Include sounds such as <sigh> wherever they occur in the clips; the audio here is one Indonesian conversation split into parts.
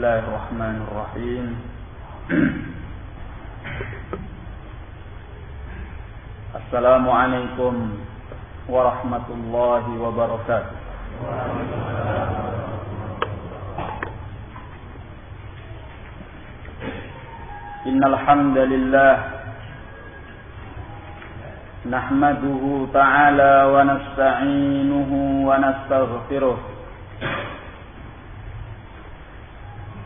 الله الرحمن الرحيم السلام عليكم ورحمة الله وبركاته إن الحمد لله نحمده تعالى ونستعينه ونستغفره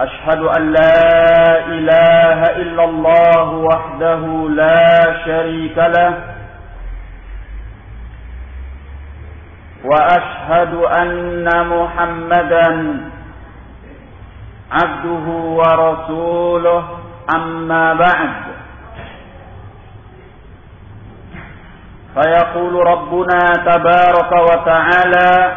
أشهد أن لا إله إلا الله وحده لا شريك له وأشهد أن محمدا عبده ورسوله أما بعد. فيقول ربنا تبارك وتعالى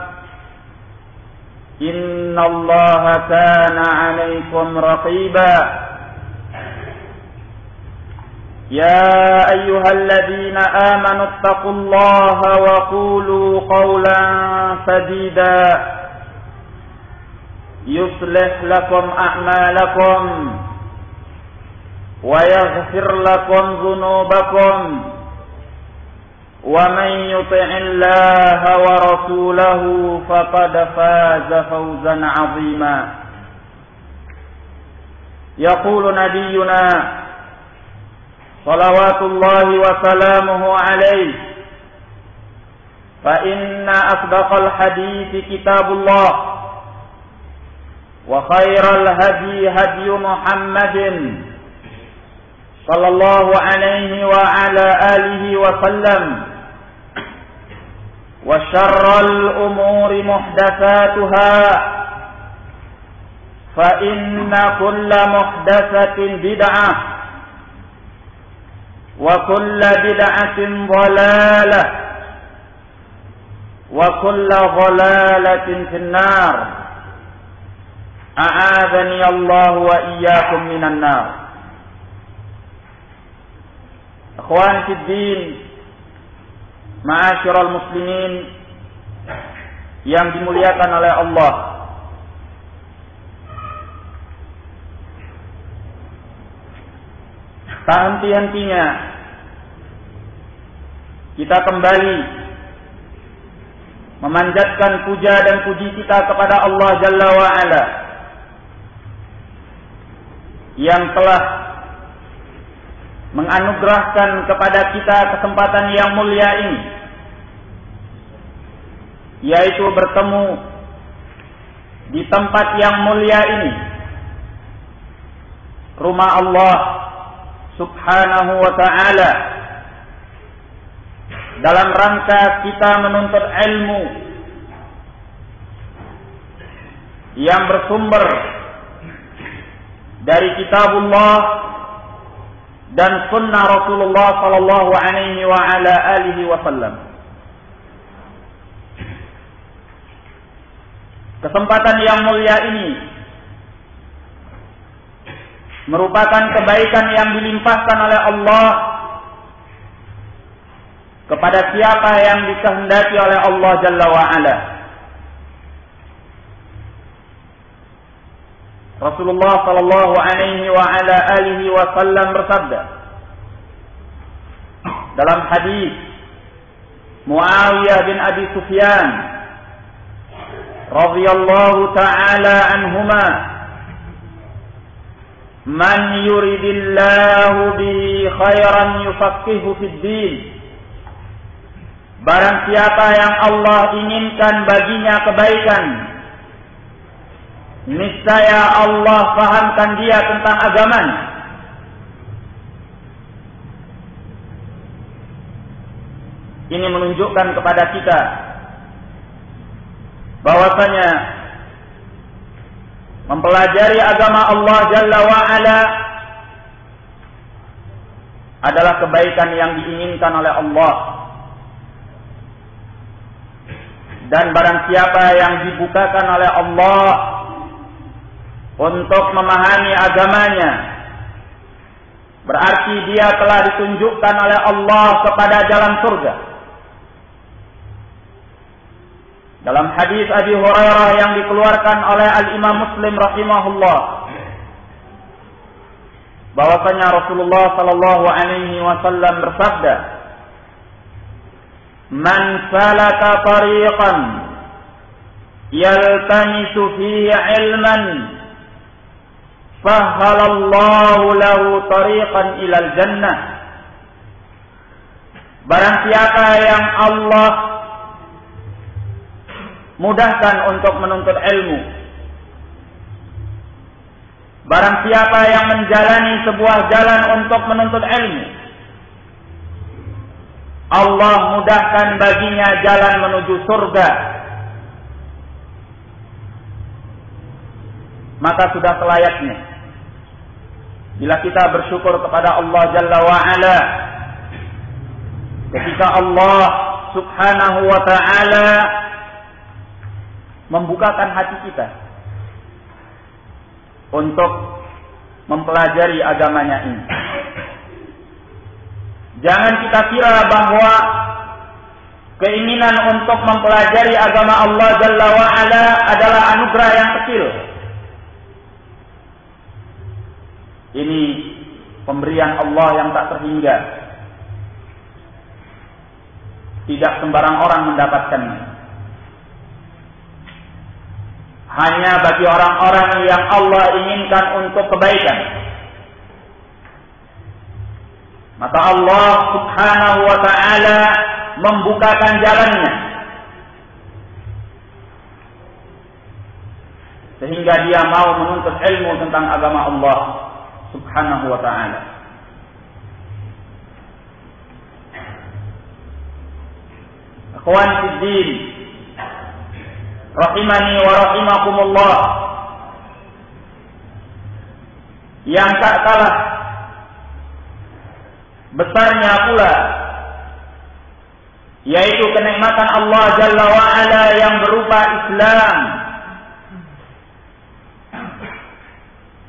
إن الله كان عليكم رقيبا. يا أيها الذين آمنوا اتقوا الله وقولوا قولا سديدا. يصلح لكم أعمالكم ويغفر لكم ذنوبكم. ومن يطع الله ورسوله فقد فاز فوزا عظيما. يقول نبينا صلوات الله وسلامه عليه فإن أصدق الحديث كتاب الله وخير الهدي هدي محمد صلى الله عليه وعلى آله وسلم. وشر الأمور محدثاتها فإن كل محدثة بدعة وكل بدعة ضلالة وكل ضلالة في النار. أعاذني الله وإياكم من النار. Ikhwan Fiddin Ma'asyiral Muslimin Yang dimuliakan oleh Allah. Tak henti-hentinya Kita kembali Memanjatkan puja dan puji kita kepada Allah Jalla wa'ala Yang telah menganugerahkan kepada kita kesempatan yang mulia ini yaitu bertemu di tempat yang mulia ini rumah Allah subhanahu wa ta'ala dalam rangka kita menuntut ilmu yang bersumber dari kitabullah dan sunnah Rasulullah sallallahu alaihi wa ala alihi wasallam. Kesempatan yang mulia ini merupakan kebaikan yang dilimpahkan oleh Allah kepada siapa yang dikehendaki oleh Allah Jalla wa ala. Rasulullah sallallahu alaihi wa ala alihi wasallam bersabda dalam hadis Muawiyah bin Abi Sufyan radhiyallahu taala anhuma Man yuridillahu bihi khairan yufaqihu fid din. Barang siapa yang Allah inginkan baginya kebaikan, niscaya Allah fahamkan dia tentang agamanya. Ini menunjukkan kepada kita bahwasanya mempelajari agama Allah Jalla wa ala adalah kebaikan yang diinginkan oleh Allah. Dan barang siapa yang dibukakan oleh Allah untuk memahami agamanya, berarti dia telah ditunjukkan oleh Allah kepada jalan surga. Dalam hadis Abi Hurairah yang dikeluarkan oleh Al-Imam Muslim rahimahullah bahwasanya Rasulullah sallallahu alaihi wasallam bersabda Man salaka tariqan yaltamisu fihi ilman sahhalallahu lahu tariqan ilal jannah Barang siapa yang Allah mudahkan untuk menuntut ilmu. Barang siapa yang menjalani sebuah jalan untuk menuntut ilmu, Allah mudahkan baginya jalan menuju surga. Maka sudah selayaknya bila kita bersyukur kepada Allah Jalla wa ala ketika Allah Subhanahu wa taala membukakan hati kita untuk mempelajari agamanya ini. Jangan kita kira bahwa keinginan untuk mempelajari agama Allah Jalla wa'ala adalah anugerah yang kecil. Ini pemberian Allah yang tak terhingga. Tidak sembarang orang mendapatkannya hanya bagi orang-orang yang Allah inginkan untuk kebaikan. Maka Allah Subhanahu wa taala membukakan jalannya sehingga dia mau menuntut ilmu tentang agama Allah Subhanahu wa taala. Akhwan fiddin. Rahimani wa rahimakumullah. Yang tak kalah besarnya pula yaitu kenikmatan Allah Jalla wa ala yang berupa Islam.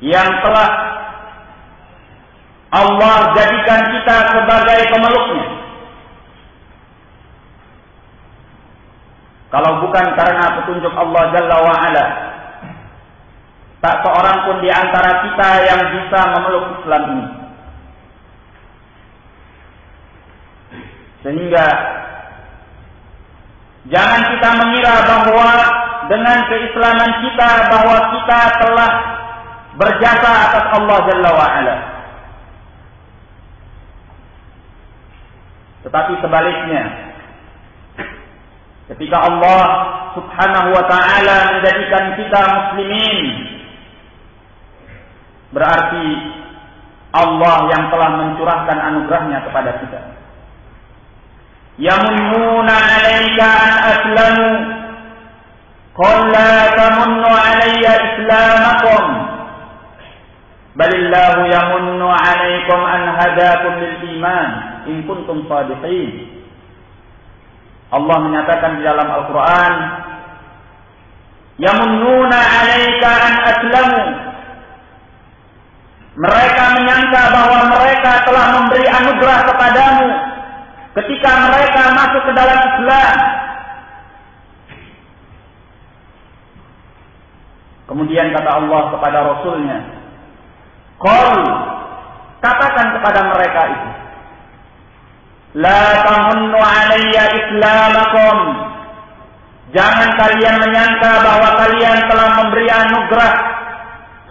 Yang telah Allah jadikan kita sebagai pemeluknya Kalau bukan karena petunjuk Allah Jalla wa'ala. Tak seorang pun di antara kita yang bisa memeluk Islam ini. Sehingga jangan kita mengira bahwa dengan keislaman kita bahwa kita telah berjasa atas Allah Jalla wa'ala. Tetapi sebaliknya, Ketika Allah Subhanahu wa taala menjadikan kita muslimin berarti Allah yang telah mencurahkan anugerahnya kepada kita. Yamunnuna 'alaika an aslamu Qul la tamunnu 'alayya islamakum Balillahu yamunnu 'alaikum an hadakum lil iman in kuntum sadiqin Allah menyatakan di dalam Al-Quran, Yamunnuna alaika an aslamu. Mereka menyangka bahwa mereka telah memberi anugerah kepadamu ketika mereka masuk ke dalam Islam. Kemudian kata Allah kepada Rasulnya, Qul, katakan kepada mereka itu, La tamunnu alayya islamakum. Jangan kalian menyangka bahwa kalian telah memberi anugerah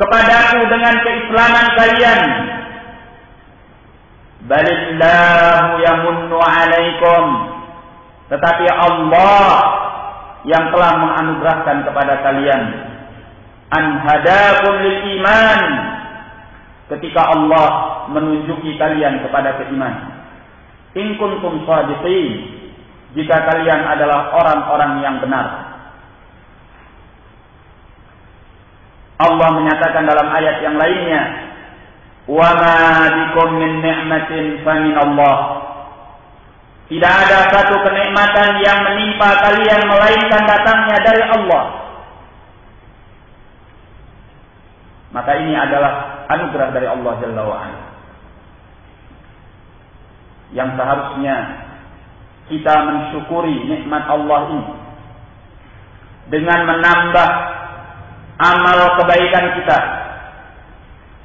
kepadaku dengan keislaman kalian. Balillahu yamunnu alaikum. Tetapi Allah yang telah menganugerahkan kepada kalian an hadakum lil iman ketika Allah menunjuki kalian kepada keimanan. In kuntum sadiqin jika kalian adalah orang-orang yang benar. Allah menyatakan dalam ayat yang lainnya, "Wa ma bikum min ni'matin fa min Allah." Tidak ada satu kenikmatan yang menimpa kalian melainkan datangnya dari Allah. Maka ini adalah anugerah dari Allah Jalla wa'ala. Yang seharusnya kita mensyukuri nikmat Allah ini. Dengan menambah amal kebaikan kita,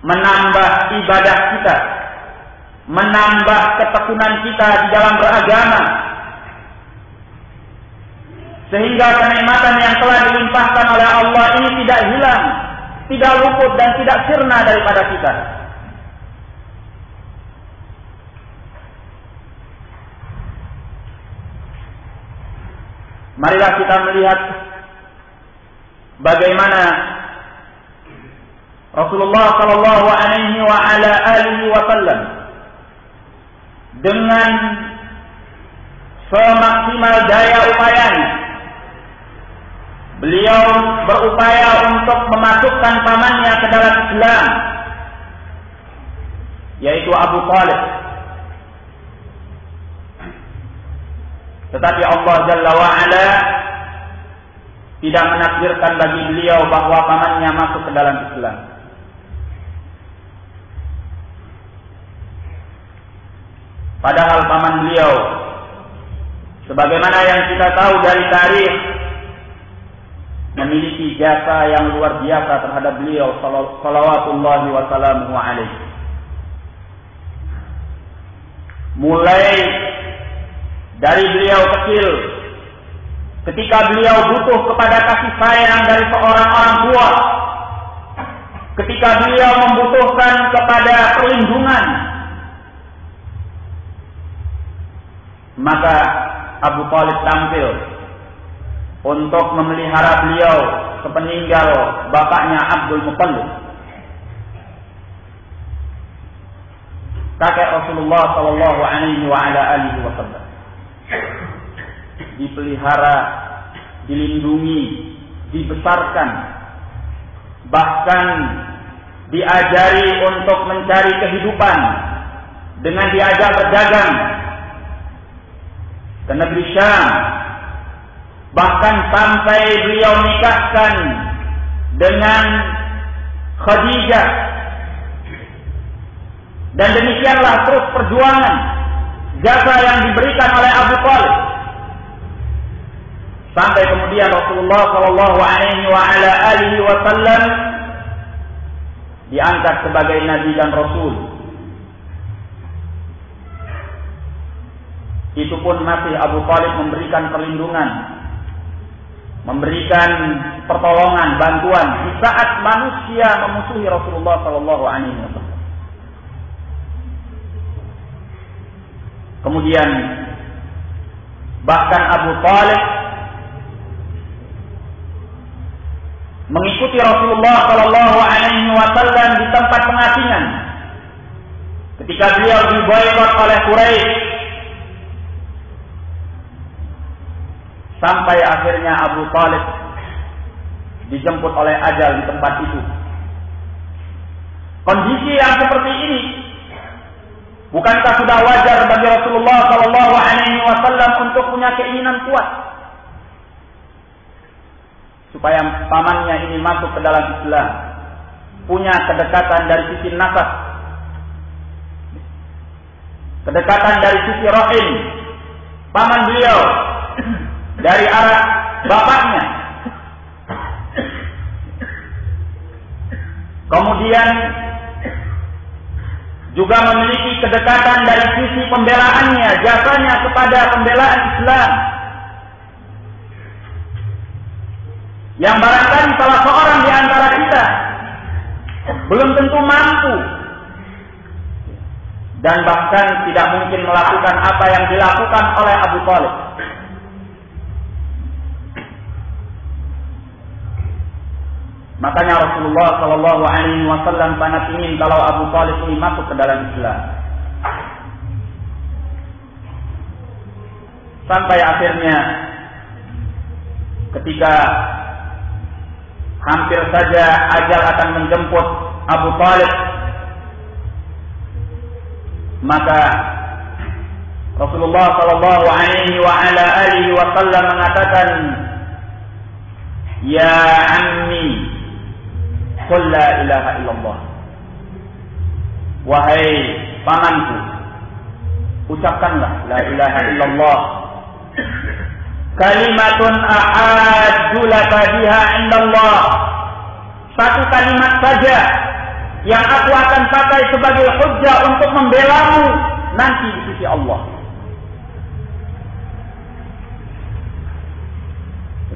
menambah ibadah kita, menambah ketekunan kita di dalam beragama, sehingga kenikmatan yang telah dilimpahkan oleh Allah ini tidak hilang, tidak luput dan tidak sirna daripada kita. Marilah kita melihat bagaimana Rasulullah Shallallahu Alaihi wa ala alihi Wasallam dengan semaksimal daya upayanya beliau berupaya untuk memasukkan pamannya ke dalam Islam yaitu Abu Talib Tetapi Allah Jalla wa'ala tidak menakdirkan bagi beliau bahwa pamannya masuk ke dalam Islam. Padahal paman beliau sebagaimana yang kita tahu dari tarikh memiliki jasa yang luar biasa terhadap beliau salawatullahi wasallamu alaihi. Mulai dari beliau kecil. Ketika beliau butuh kepada kasih sayang dari seorang orang tua. Ketika beliau membutuhkan kepada perlindungan. Maka Abu Talib tampil untuk memelihara beliau sepeninggal bapaknya Abdul Muttalib. Kakek Rasulullah Shallallahu Alaihi Wasallam dipelihara, dilindungi, dibesarkan, bahkan diajari untuk mencari kehidupan dengan diajak berdagang ke negeri Syam, bahkan sampai beliau nikahkan dengan Khadijah. Dan demikianlah terus perjuangan jasa yang diberikan oleh Abu Talib sampai kemudian Rasulullah Shallallahu Alaihi Wasallam diangkat sebagai nabi dan rasul. Itu pun masih Abu Talib memberikan perlindungan, memberikan pertolongan, bantuan di saat manusia memusuhi Rasulullah Shallallahu Alaihi Wasallam. Kemudian bahkan Abu Talib mengikuti Rasulullah Shallallahu Alaihi Wasallam di tempat pengasingan. Ketika beliau diboykot oleh Quraisy, sampai akhirnya Abu Talib dijemput oleh ajal di tempat itu. Kondisi yang seperti ini Bukankah sudah wajar bagi Rasulullah Shallallahu Alaihi Wasallam untuk punya keinginan kuat supaya pamannya ini masuk ke dalam Islam, punya kedekatan dari sisi nasab, kedekatan dari sisi rahim, paman beliau dari arah bapaknya. Kemudian juga memiliki kedekatan dari sisi pembelaannya, jasanya kepada pembelaan Islam. Yang barangkali salah seorang di antara kita belum tentu mampu dan bahkan tidak mungkin melakukan apa yang dilakukan oleh Abu Talib. Makanya Rasulullah Shallallahu Alaihi Wasallam sangat ingin kalau Abu Talib ini masuk ke dalam Islam. Sampai akhirnya ketika hampir saja ajal akan menjemput Abu Talib maka Rasulullah Shallallahu Alaihi wa ala alihi Wasallam mengatakan, Ya ammi, qul la ilaha illallah. Wahai pamanku, ucapkanlah la ilaha illallah. Kalimatun ahaddu laka biha indallah. Satu kalimat saja yang aku akan pakai sebagai hujjah untuk membelamu nanti di sisi Allah.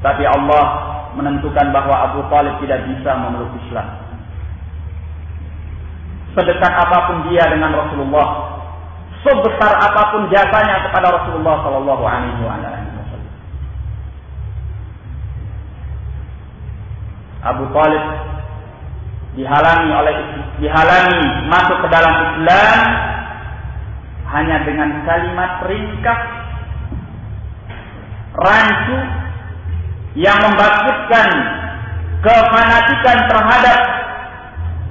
Tetapi Allah menentukan bahwa Abu Talib tidak bisa memeluk Islam. Sedekat apa pun dia dengan Rasulullah, sebesar apa pun jasanya kepada Rasulullah Shallallahu Alaihi Wasallam. Abu Talib dihalangi oleh dihalangi masuk ke dalam Islam hanya dengan kalimat ringkas rancu yang membangkitkan kefanatikan terhadap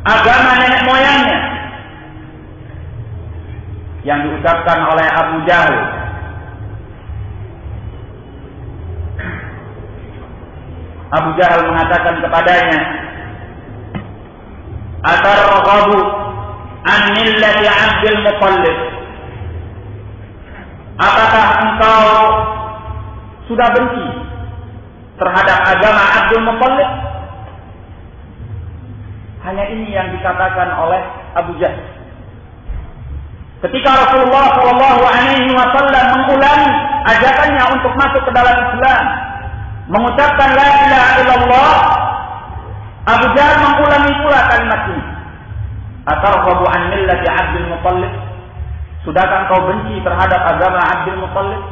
agama nenek moyangnya yang diucapkan oleh Abu Jahal Abu Jahal mengatakan kepadanya atarghabu an millati Abdul Muttalib Apakah engkau sudah benci terhadap agama Abdul Muttalib? Hanya ini yang dikatakan oleh Abu Jahal. Ketika Rasulullah Shallallahu Alaihi Wasallam mengulangi ajakannya untuk masuk ke dalam Islam, mengucapkan la ilaha illallah, Abu Jahal mengulangi pula kalimat ini. Atarghabu an millati Abdul Muttalib? Sudahkah engkau benci terhadap agama Abdul Muttalib?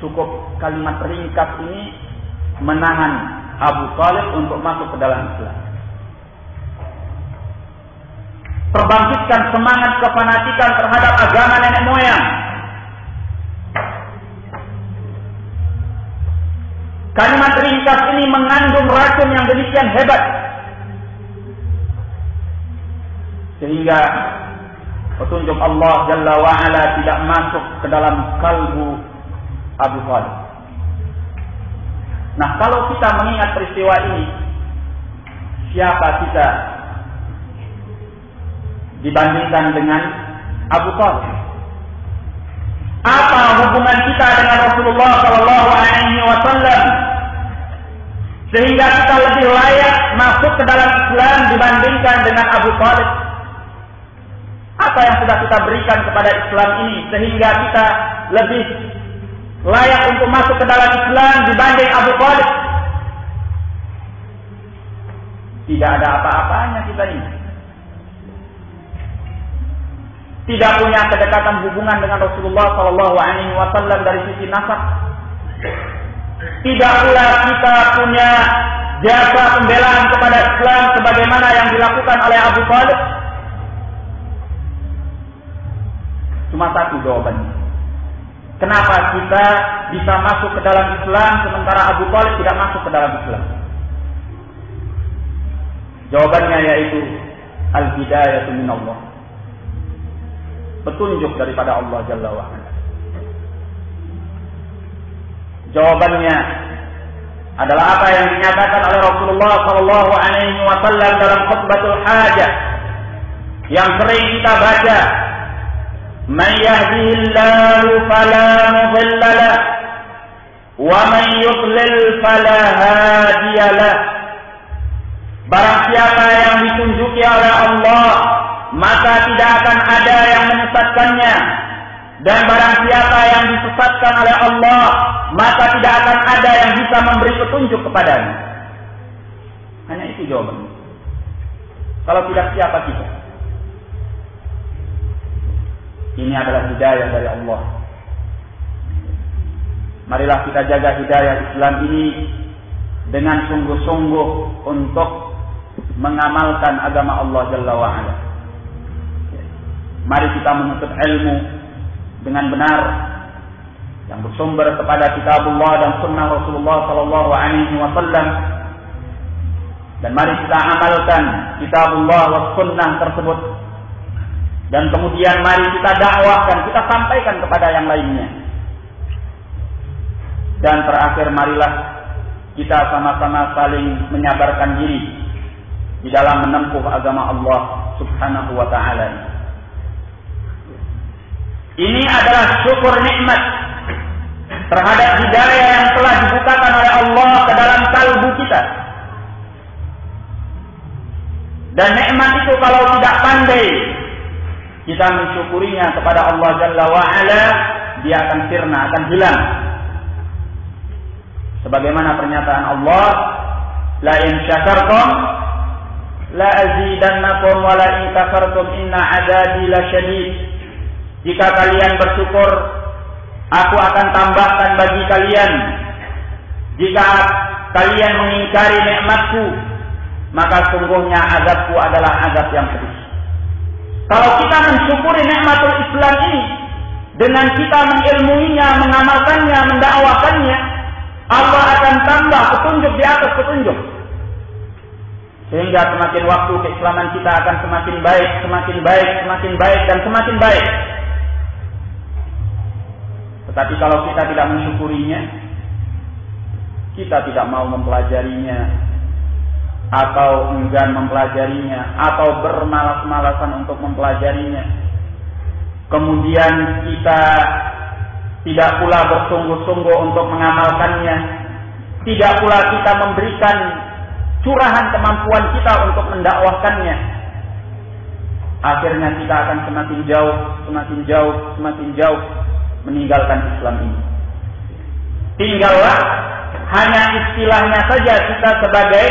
Cukup kalimat ringkas ini menahan Abu Talib untuk masuk ke dalam Islam. Terbangkitkan semangat kefanatikan terhadap agama nenek moyang Kalimat ringkas ini mengandung racun yang demikian hebat. Sehingga petunjuk Allah Jalla wa'ala tidak masuk ke dalam kalbu Abu Talib. Nah kalau kita mengingat peristiwa ini, siapa kita dibandingkan dengan Abu Talib? Apa hubungan kita dengan Rasulullah Shallallahu Alaihi Wasallam sehingga kita lebih layak masuk ke dalam Islam dibandingkan dengan Abu Talib? Apa yang sudah kita berikan kepada Islam ini sehingga kita lebih layak untuk masuk ke dalam Islam dibanding Abu Talib? Tidak ada apa-apanya kita ini. tidak punya kedekatan hubungan dengan Rasulullah Shallallahu Alaihi dari sisi nasab. Tidak pula kita punya jasa pembelaan kepada Islam sebagaimana yang dilakukan oleh Abu Talib. Cuma satu jawabannya. Kenapa kita bisa masuk ke dalam Islam sementara Abu Talib tidak masuk ke dalam Islam? Jawabannya yaitu al-hidayah min Allah petunjuk daripada Allah Jalla wa'ala. Jawabannya adalah apa yang dinyatakan oleh Rasulullah Sallallahu Alaihi Wasallam dalam khutbatul hajah yang sering kita baca. Man yahdihillahu fala mudilla wa man yudlil fala hadiyalah. Barang siapa yang ditunjuki oleh Allah maka tidak akan ada yang menyesatkannya. Dan barang siapa yang disesatkan oleh Allah, maka tidak akan ada yang bisa memberi petunjuk kepadanya. Hanya itu jawabannya. Kalau tidak siapa kita? Ini adalah hidayah dari Allah. Marilah kita jaga hidayah Islam ini dengan sungguh-sungguh untuk mengamalkan agama Allah Jalla wa'ala. Mari kita menuntut ilmu dengan benar yang bersumber kepada kitabullah dan sunnah Rasulullah sallallahu alaihi wasallam. Dan mari kita amalkan kitabullah wa sunnah tersebut. Dan kemudian mari kita dakwahkan kita sampaikan kepada yang lainnya. Dan terakhir marilah kita sama-sama saling menyabarkan diri di dalam menempuh agama Allah subhanahu wa ta'ala ini adalah syukur nikmat terhadap hidayah yang telah dibukakan oleh Allah ke dalam kalbu kita. Dan nikmat itu kalau tidak pandai kita mensyukurinya kepada Allah Jalla wa ala, dia akan sirna, akan hilang. Sebagaimana pernyataan Allah, la in syakartum la azidannakum wa la in kafartum inna adabi lasyadid. Jika kalian bersyukur, aku akan tambahkan bagi kalian. Jika kalian mengingkari nikmatku, maka sungguhnya azabku adalah azab yang pedih. Kalau kita mensyukuri nikmatul Islam ini dengan kita mengilmuinya, mengamalkannya, mendakwakannya, Allah akan tambah petunjuk di atas petunjuk. Sehingga semakin waktu keislaman kita akan semakin baik, semakin baik, semakin baik, dan semakin baik. Tetapi kalau kita tidak mensyukurinya, kita tidak mau mempelajarinya, atau enggan mempelajarinya, atau bermalas-malasan untuk mempelajarinya. Kemudian kita tidak pula bersungguh-sungguh untuk mengamalkannya, tidak pula kita memberikan curahan kemampuan kita untuk mendakwahkannya. Akhirnya kita akan semakin jauh, semakin jauh, semakin jauh meninggalkan Islam ini. Tinggallah hanya istilahnya saja kita sebagai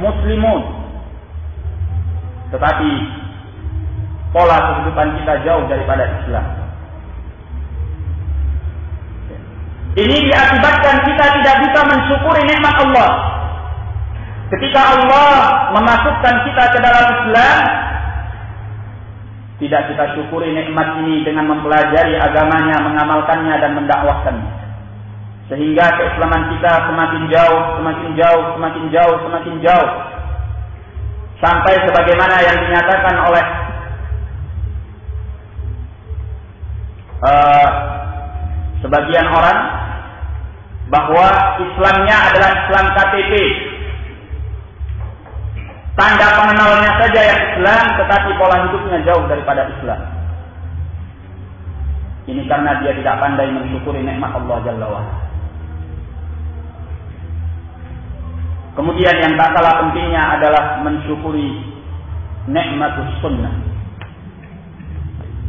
muslimun. Tetapi pola kehidupan kita jauh daripada Islam. Ini diakibatkan kita tidak bisa mensyukuri nikmat Allah. Ketika Allah memasukkan kita ke dalam Islam, tidak kita syukuri nikmat ini dengan mempelajari agamanya, mengamalkannya dan mendakwahkannya. Sehingga keislaman kita semakin jauh, semakin jauh, semakin jauh, semakin jauh. Sampai sebagaimana yang dinyatakan oleh uh, sebagian orang bahwa Islamnya adalah Islam KTP, Tanda pengenalnya saja yang Islam, tetapi pola hidupnya jauh daripada Islam. Ini karena dia tidak pandai mensyukuri nikmat Allah Jalla wa'ala. Kemudian yang tak kalah pentingnya adalah mensyukuri nikmatus sunnah.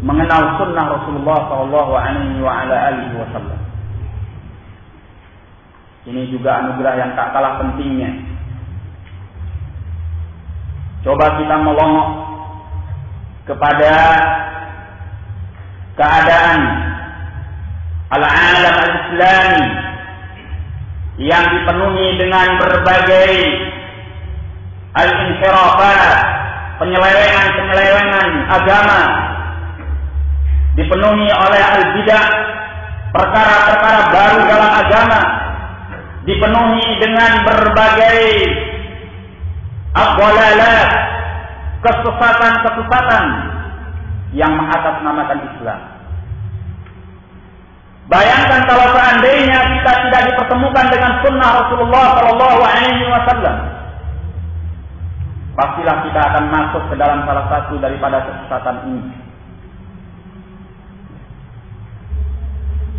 Mengenal sunnah Rasulullah Wasallam. Ini juga anugerah yang tak kalah pentingnya Coba kita melongok kepada keadaan al-alam al-islami yang dipenuhi dengan berbagai al-inhirafat, penyelewengan-penyelewengan agama, dipenuhi oleh al-bidah, perkara-perkara baru dalam agama, dipenuhi dengan berbagai Abwalalat kesesatan-kesesatan yang mengatasnamakan Islam. Bayangkan kalau seandainya kita tidak dipertemukan dengan sunnah Rasulullah Shallallahu Alaihi Wasallam, pastilah kita akan masuk ke dalam salah satu daripada kesesatan ini.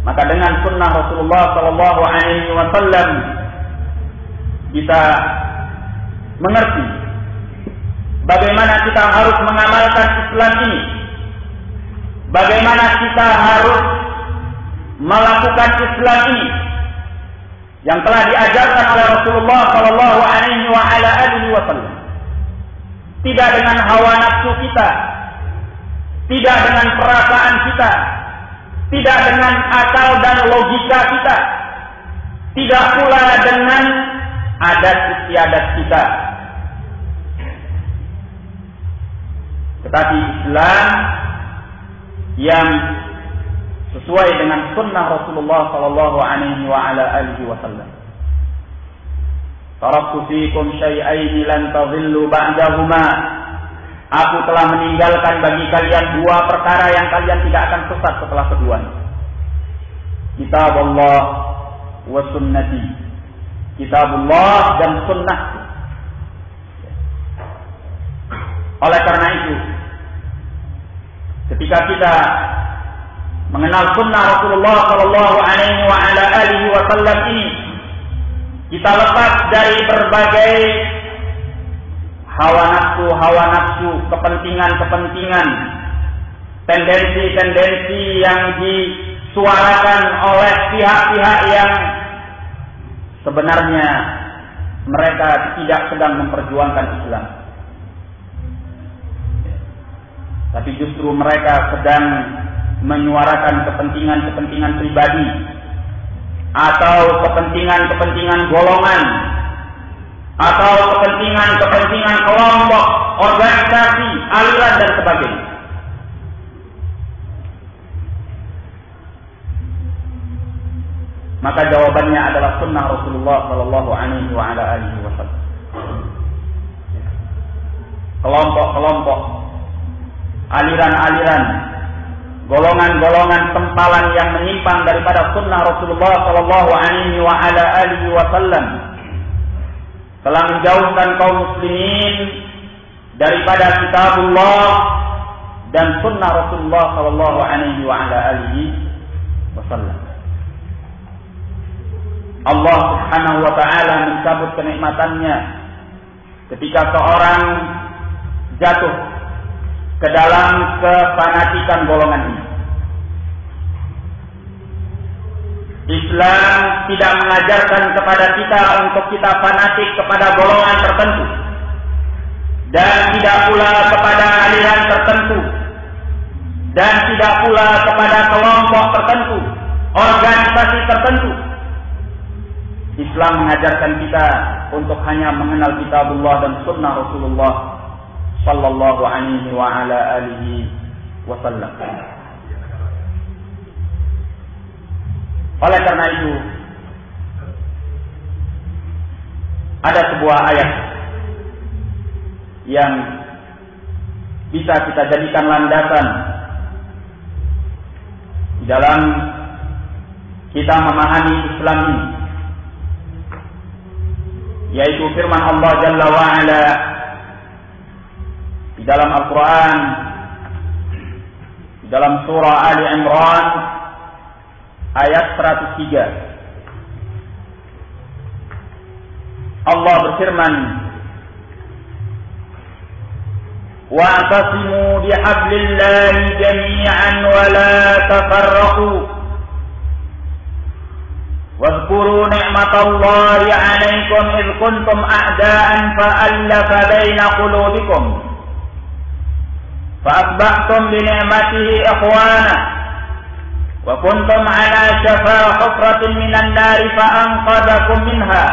Maka dengan sunnah Rasulullah Shallallahu Alaihi Wasallam kita mengerti bagaimana kita harus mengamalkan Islam ini. Bagaimana kita harus melakukan Islam ini yang telah diajarkan oleh Rasulullah Shallallahu Alaihi Wasallam. tidak dengan hawa nafsu kita, tidak dengan perasaan kita, tidak dengan akal dan logika kita, tidak pula dengan adat istiadat kita. Tetapi Islam yang sesuai dengan sunnah Rasulullah Sallallahu Alaihi Wasallam. Taraktu fikum syai'aini lan tadhillu ba'dahuma. Aku telah meninggalkan bagi kalian dua perkara yang kalian tidak akan sesat setelah keduanya. Kitab Allah wa sunnati. Kitab Allah dan sunnah. Oleh karena itu, ketika kita mengenal sunnah Rasulullah Shallallahu Alaihi Wasallam ini, kita lepas dari berbagai hawa nafsu, hawa nafsu, kepentingan-kepentingan, tendensi-tendensi yang disuarakan oleh pihak-pihak yang sebenarnya mereka tidak sedang memperjuangkan Islam. Tapi justru mereka sedang menyuarakan kepentingan-kepentingan pribadi atau kepentingan-kepentingan golongan atau kepentingan-kepentingan kelompok, organisasi, aliran dan sebagainya. Maka jawabannya adalah sunnah Rasulullah Shallallahu Alaihi Wasallam. Kelompok-kelompok, aliran-aliran golongan-golongan sempalan yang menyimpang daripada sunnah Rasulullah Sallallahu Alaihi Wasallam telah menjauhkan kaum muslimin daripada kitabullah dan sunnah Rasulullah Sallallahu Alaihi Wasallam. Allah Subhanahu wa taala mencabut kenikmatannya ketika seorang jatuh ke dalam kefanatikan golongan ini. Islam tidak mengajarkan kepada kita untuk kita fanatik kepada golongan tertentu dan tidak pula kepada aliran tertentu dan tidak pula kepada kelompok tertentu, organisasi tertentu. Islam mengajarkan kita untuk hanya mengenal kitabullah dan sunnah Rasulullah sallallahu alaihi wa ala alihi wasallam. Oleh karena itu ada sebuah ayat yang bisa kita jadikan landasan di dalam kita memahami Islam ini yaitu firman Allah Jalla wa ala di dalam Al-Quran di dalam surah Ali Imran ayat 103 Allah berfirman واعتصموا بحبل الله جميعا ولا تفرقوا واذكروا نعمة الله عليكم إذ كنتم أعداء فألف بين قلوبكم فأصبحتم بنعمته إخوانا وكنتم على شفا حفرة من النار فأنقذكم منها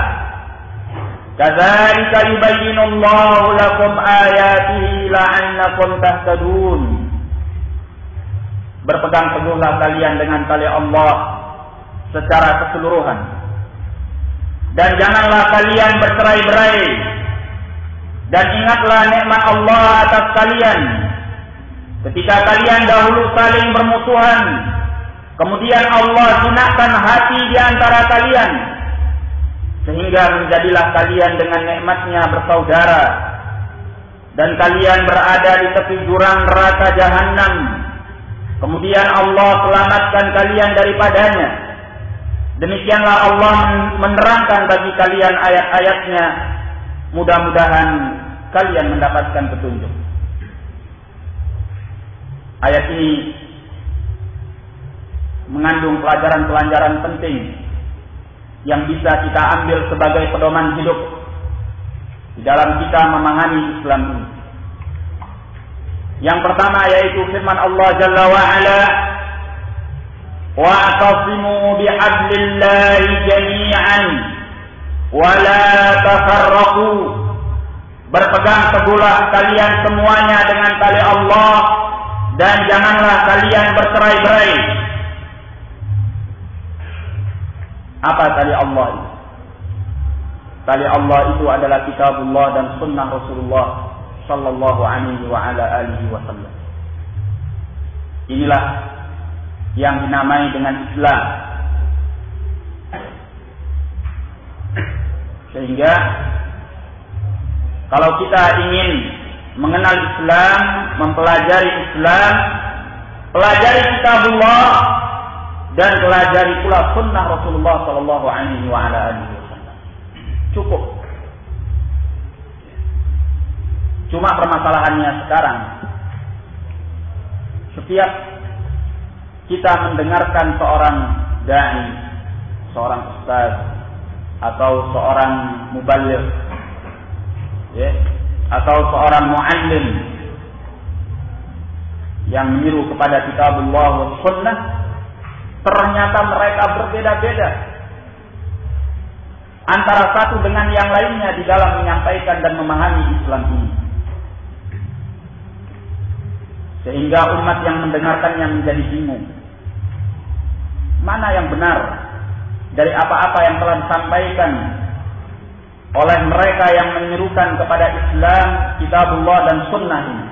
كذلك يبين الله لكم آياته لعلكم تهتدون Berpegang teguhlah kalian dengan tali Allah secara keseluruhan. Dan janganlah kalian bercerai-berai. Dan ingatlah nikmat Allah atas kalian Ketika kalian dahulu saling bermusuhan, kemudian Allah jinakkan hati di antara kalian, sehingga menjadilah kalian dengan nikmatnya bersaudara, dan kalian berada di tepi jurang neraka jahanam. Kemudian Allah selamatkan kalian daripadanya. Demikianlah Allah menerangkan bagi kalian ayat-ayatnya. Mudah-mudahan kalian mendapatkan petunjuk. Ayat ini mengandung pelajaran-pelajaran penting yang bisa kita ambil sebagai pedoman hidup di dalam kita memahami Islam ini. Yang pertama yaitu firman Allah Jalla wa ala Wa'tasimu bihablillahi jami'an wa la tafarraqu Berpegang teguhlah kalian semuanya dengan tali Allah dan janganlah kalian bercerai-berai. Apa tali Allah itu? Tali Allah itu adalah kitabullah dan sunnah Rasulullah sallallahu alaihi wa ala alihi wasallam. Inilah yang dinamai dengan Islam. Sehingga kalau kita ingin mengenal Islam, mempelajari Islam, pelajari kitabullah dan pelajari pula sunnah Rasulullah sallallahu alaihi wasallam. Cukup. Cuma permasalahannya sekarang setiap kita mendengarkan seorang dai, seorang ustaz atau seorang muballigh ya, atau seorang muallim yang menyeru kepada kitabullah wa sunnah ternyata mereka berbeda-beda antara satu dengan yang lainnya di dalam menyampaikan dan memahami Islam ini. Sehingga umat yang mendengarkannya menjadi bingung. Mana yang benar? Dari apa-apa yang telah disampaikan oleh mereka yang menyerukan kepada Islam, kitabullah dan sunnah ini.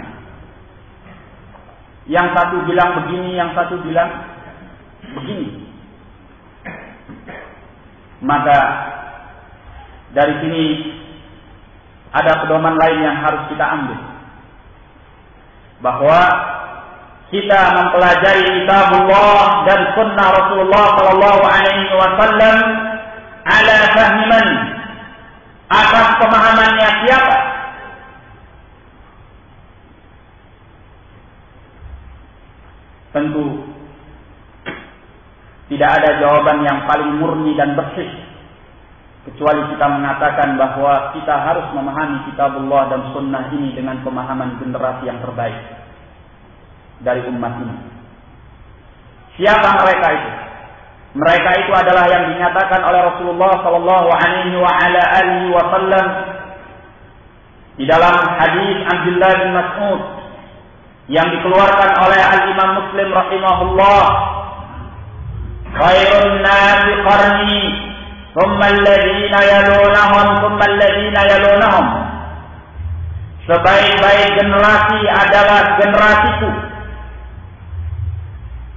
Yang satu bilang begini, yang satu bilang begini. Maka dari sini ada pedoman lain yang harus kita ambil. Bahwa kita mempelajari kitabullah dan sunnah Rasulullah sallallahu alaihi wasallam ala fahman atas pemahamannya siapa? Tentu tidak ada jawaban yang paling murni dan bersih kecuali kita mengatakan bahwa kita harus memahami kitabullah dan sunnah ini dengan pemahaman generasi yang terbaik dari umat ini. Siapa mereka itu? Mereka itu adalah yang dinyatakan oleh Rasulullah Sallallahu Alaihi Wasallam di dalam hadis Abdullah bin Mas'ud yang dikeluarkan oleh Al Imam Muslim rahimahullah. Khairun nasi qarni, thumma alladhina yalunahum, thumma alladhina yalunahum. Sebaik-baik generasi adalah generasiku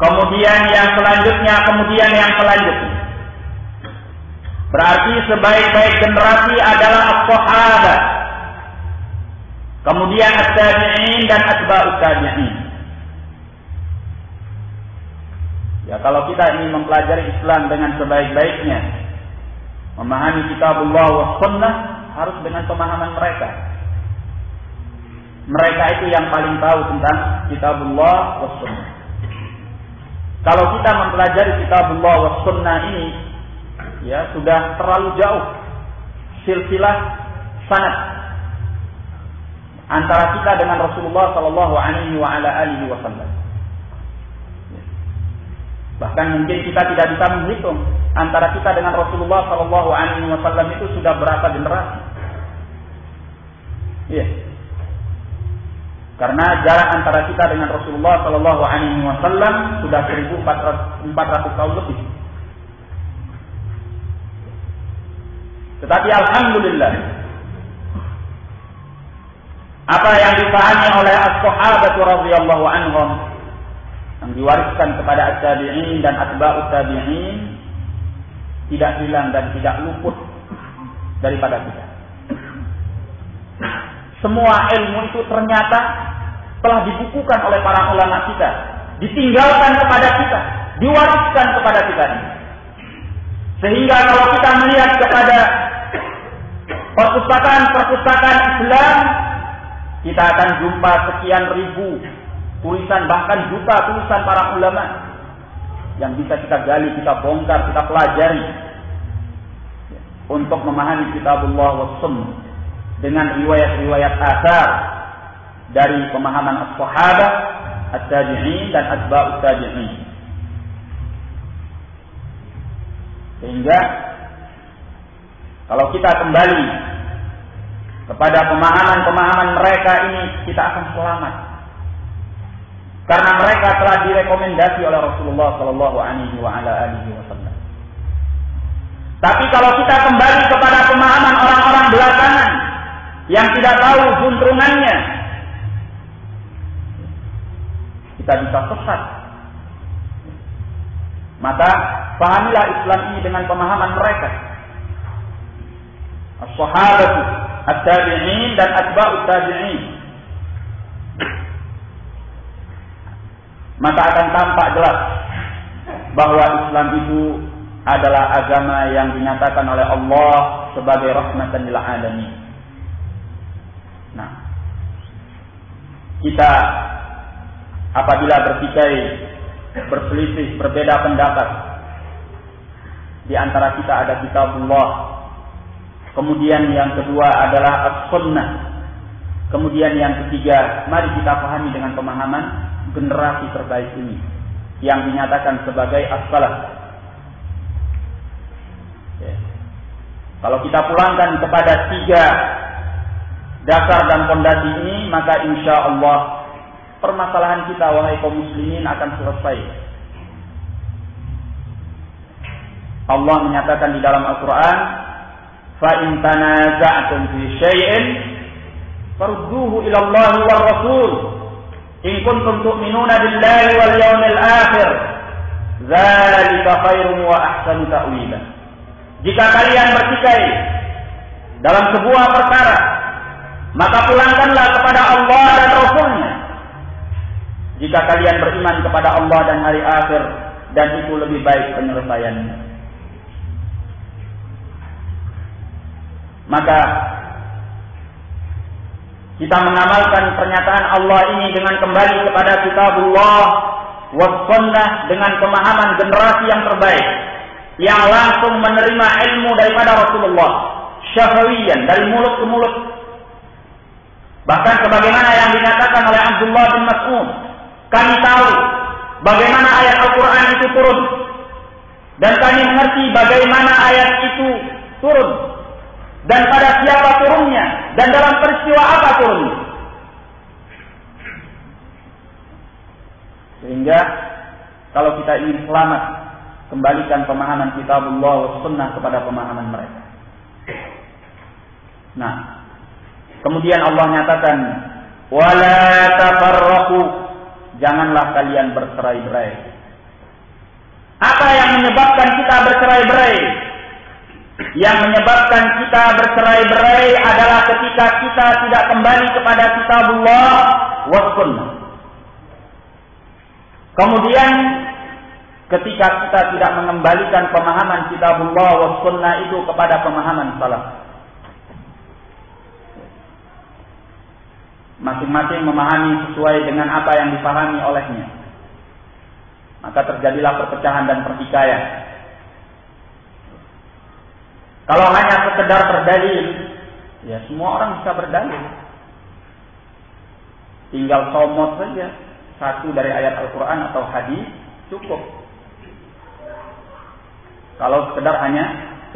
kemudian yang selanjutnya, kemudian yang selanjutnya. Berarti sebaik-baik generasi adalah as-sahabat. Kemudian as-tabi'in dan atba'ut tabi'in. Ya, kalau kita ingin mempelajari Islam dengan sebaik-baiknya, memahami kitabullah wa sunnah harus dengan pemahaman mereka. Mereka itu yang paling tahu tentang kitabullah wa sunnah. Kalau kita mempelajari kitabullah wa sunnah ini, ya sudah terlalu jauh silsilah sanad antara kita dengan Rasulullah Shallallahu Alaihi Wasallam. Bahkan mungkin kita tidak bisa menghitung antara kita dengan Rasulullah Shallallahu Alaihi Wasallam itu sudah berapa generasi. Iya. Karena jarak antara kita dengan Rasulullah Shallallahu Alaihi Wasallam sudah 1400 tahun lebih. Tetapi Alhamdulillah apa yang dipahami oleh as-sahabat radhiyallahu anhum yang diwariskan kepada at-tabi'in dan atba'ut tabi'in tidak hilang dan tidak luput daripada kita. Semua ilmu itu ternyata telah dibukukan oleh para ulama kita, ditinggalkan kepada kita, diwariskan kepada kita. Sehingga kalau kita melihat kepada perpustakaan-perpustakaan Islam, kita akan jumpa sekian ribu tulisan bahkan juta tulisan para ulama yang bisa kita gali, kita bongkar, kita pelajari untuk memahami kitabullah wa sunnah dengan riwayat-riwayat asar dari pemahaman as-sahabah, at-tabi'in dan atba'ut tabi'in. Sehingga kalau kita kembali kepada pemahaman-pemahaman mereka ini kita akan selamat. Karena mereka telah direkomendasi oleh Rasulullah Shallallahu Alaihi Wasallam. Tapi kalau kita kembali kepada pemahaman orang-orang belakangan yang tidak tahu juntrungannya, kita bisa sesat. Maka pahamilah Islam ini dengan pemahaman mereka. As-sahabatu, at-tabi'in dan atba'ut tabi'in. Maka akan tampak jelas bahwa Islam itu adalah agama yang dinyatakan oleh Allah sebagai rahmatan lil alamin. Nah, kita apabila bertikai, berselisih, berbeda pendapat di antara kita ada kitabullah. Kemudian yang kedua adalah as-sunnah. Kemudian yang ketiga, mari kita pahami dengan pemahaman generasi terbaik ini yang dinyatakan sebagai as-salaf Kalau kita pulangkan kepada tiga dasar dan fondasi ini, maka insya Allah permasalahan kita wahai kaum muslimin akan selesai. Allah menyatakan di dalam Al-Quran, فَإِنْ تَنَازَعْتُمْ فِي شَيْءٍ فَرُدُّوهُ إِلَى اللَّهِ وَالرَّسُولِ إِن كُنتُمْ تُؤْمِنُونَ بِاللَّهِ وَالْيَوْمِ الْآخِرِ ذَلِكَ خَيْرٌ وَأَحْسَنُ تَأْوِيلًا jika kalian bertikai dalam sebuah perkara, maka pulangkanlah kepada Allah dan Rasulnya. Jika kalian beriman kepada Allah dan hari akhir, dan itu lebih baik penyelesaiannya. Maka kita mengamalkan pernyataan Allah ini dengan kembali kepada kitabullah wa dengan pemahaman generasi yang terbaik yang langsung menerima ilmu daripada Rasulullah syafawiyan dari mulut ke mulut bahkan sebagaimana yang dinyatakan oleh Abdullah bin Mas'ud kami tahu bagaimana ayat Al-Quran itu turun. Dan kami mengerti bagaimana ayat itu turun. Dan pada siapa turunnya? Dan dalam peristiwa apa turunnya? Sehingga kalau kita ingin selamat kembalikan pemahaman kitabullah wa sunnah kepada pemahaman mereka. Nah, kemudian Allah nyatakan wala tafarraqu janganlah kalian bercerai-berai. Apa yang menyebabkan kita bercerai-berai? Yang menyebabkan kita bercerai-berai adalah ketika kita tidak kembali kepada kitabullah wa. Kemudian ketika kita tidak mengembalikan pemahaman kitabullah wa sunnah itu kepada pemahaman salaf. Masing-masing memahami sesuai dengan apa yang dipahami olehnya. Maka terjadilah perpecahan dan pertikaian. Kalau hanya sekedar berdalil, ya semua orang bisa berdalil. Tinggal somot saja satu dari ayat Al-Quran atau hadis cukup kalau sekedar hanya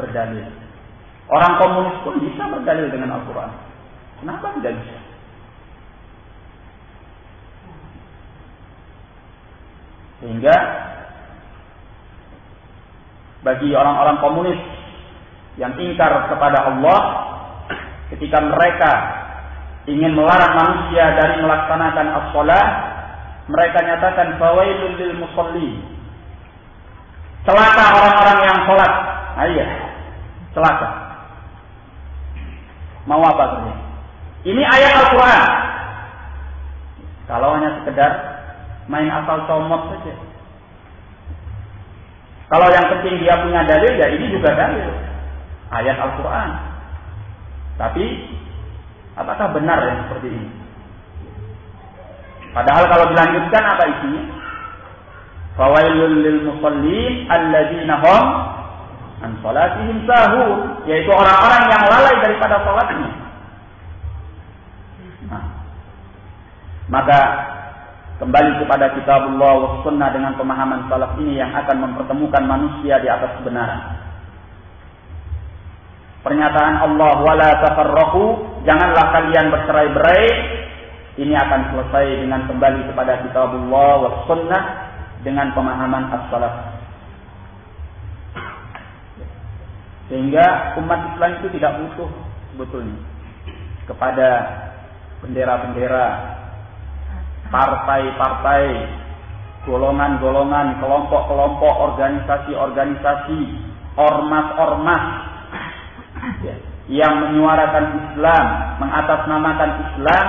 berdalil. Orang komunis pun bisa berdalil dengan Al-Quran. Kenapa tidak bisa? Sehingga bagi orang-orang komunis yang ingkar kepada Allah ketika mereka ingin melarang manusia dari melaksanakan as-salat mereka nyatakan fawailul lil musallin Celaka orang-orang yang sholat. Nah, iya. Celaka. Mau apa? Ini ayat Al-Quran. Kalau hanya sekedar main asal comot saja. Kalau yang penting dia punya dalil, ya ini juga dalil. Ayat Al-Quran. Tapi, apakah benar yang seperti ini? Padahal kalau dilanjutkan apa isinya? Fawailul lil musallin alladzina hum an salatihim sahun, yaitu orang-orang yang lalai daripada salatnya. Nah, Maka kembali kepada kitabullah wa sunnah dengan pemahaman salaf ini yang akan mempertemukan manusia di atas kebenaran. Pernyataan Allah wala tafarraqu, janganlah kalian bercerai-berai. Ini akan selesai dengan kembali kepada kitabullah wa sunnah dengan pemahaman as-salaf. Sehingga umat Islam itu tidak butuh sebetulnya kepada bendera-bendera partai-partai, golongan-golongan, kelompok-kelompok, organisasi-organisasi, ormas-ormas ya, yang menyuarakan Islam, mengatasnamakan Islam,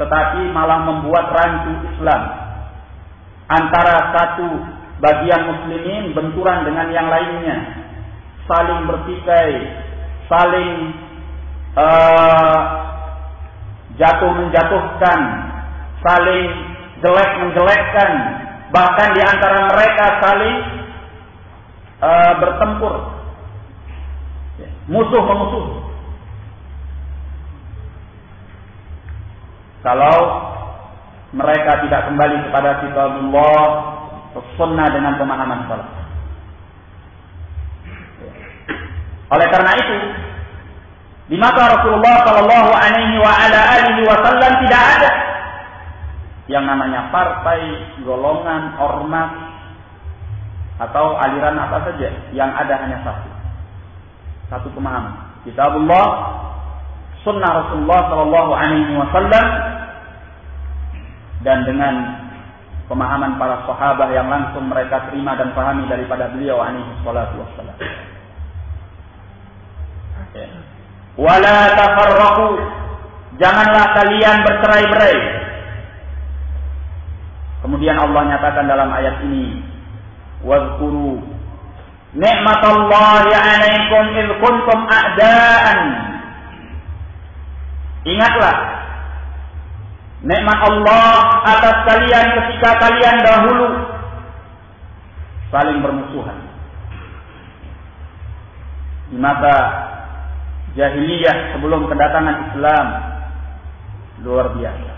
tetapi malah membuat rancu Islam. Antara satu bagian muslimin benturan dengan yang lainnya, saling bertikai, saling uh, jatuh menjatuhkan, saling jelek menjelekkan, bahkan di antara mereka saling uh, bertempur, musuh memusuh. Kalau mereka tidak kembali kepada kitabullah, sunnah dengan pemahaman salaf. Oleh karena itu, di mata Rasulullah Shallallahu Alaihi wa ala alihi Wasallam tidak ada yang namanya partai, golongan, ormas atau aliran apa saja. Yang ada hanya satu, satu pemahaman. Kitabullah, Sunnah Rasulullah Shallallahu Alaihi Wasallam dan dengan pemahaman para sahabat yang langsung mereka terima dan pahami daripada beliau alaihi salatu wassalam. Wala tafarraqu. Janganlah kalian bercerai-berai. Kemudian Allah nyatakan dalam ayat ini, "Wadhkuru ni'matallahi 'alaikum id kuntum a'daan." Ingatlah nikmat Allah atas kalian ketika kalian dahulu saling bermusuhan. Di mata jahiliyah sebelum kedatangan Islam luar biasa.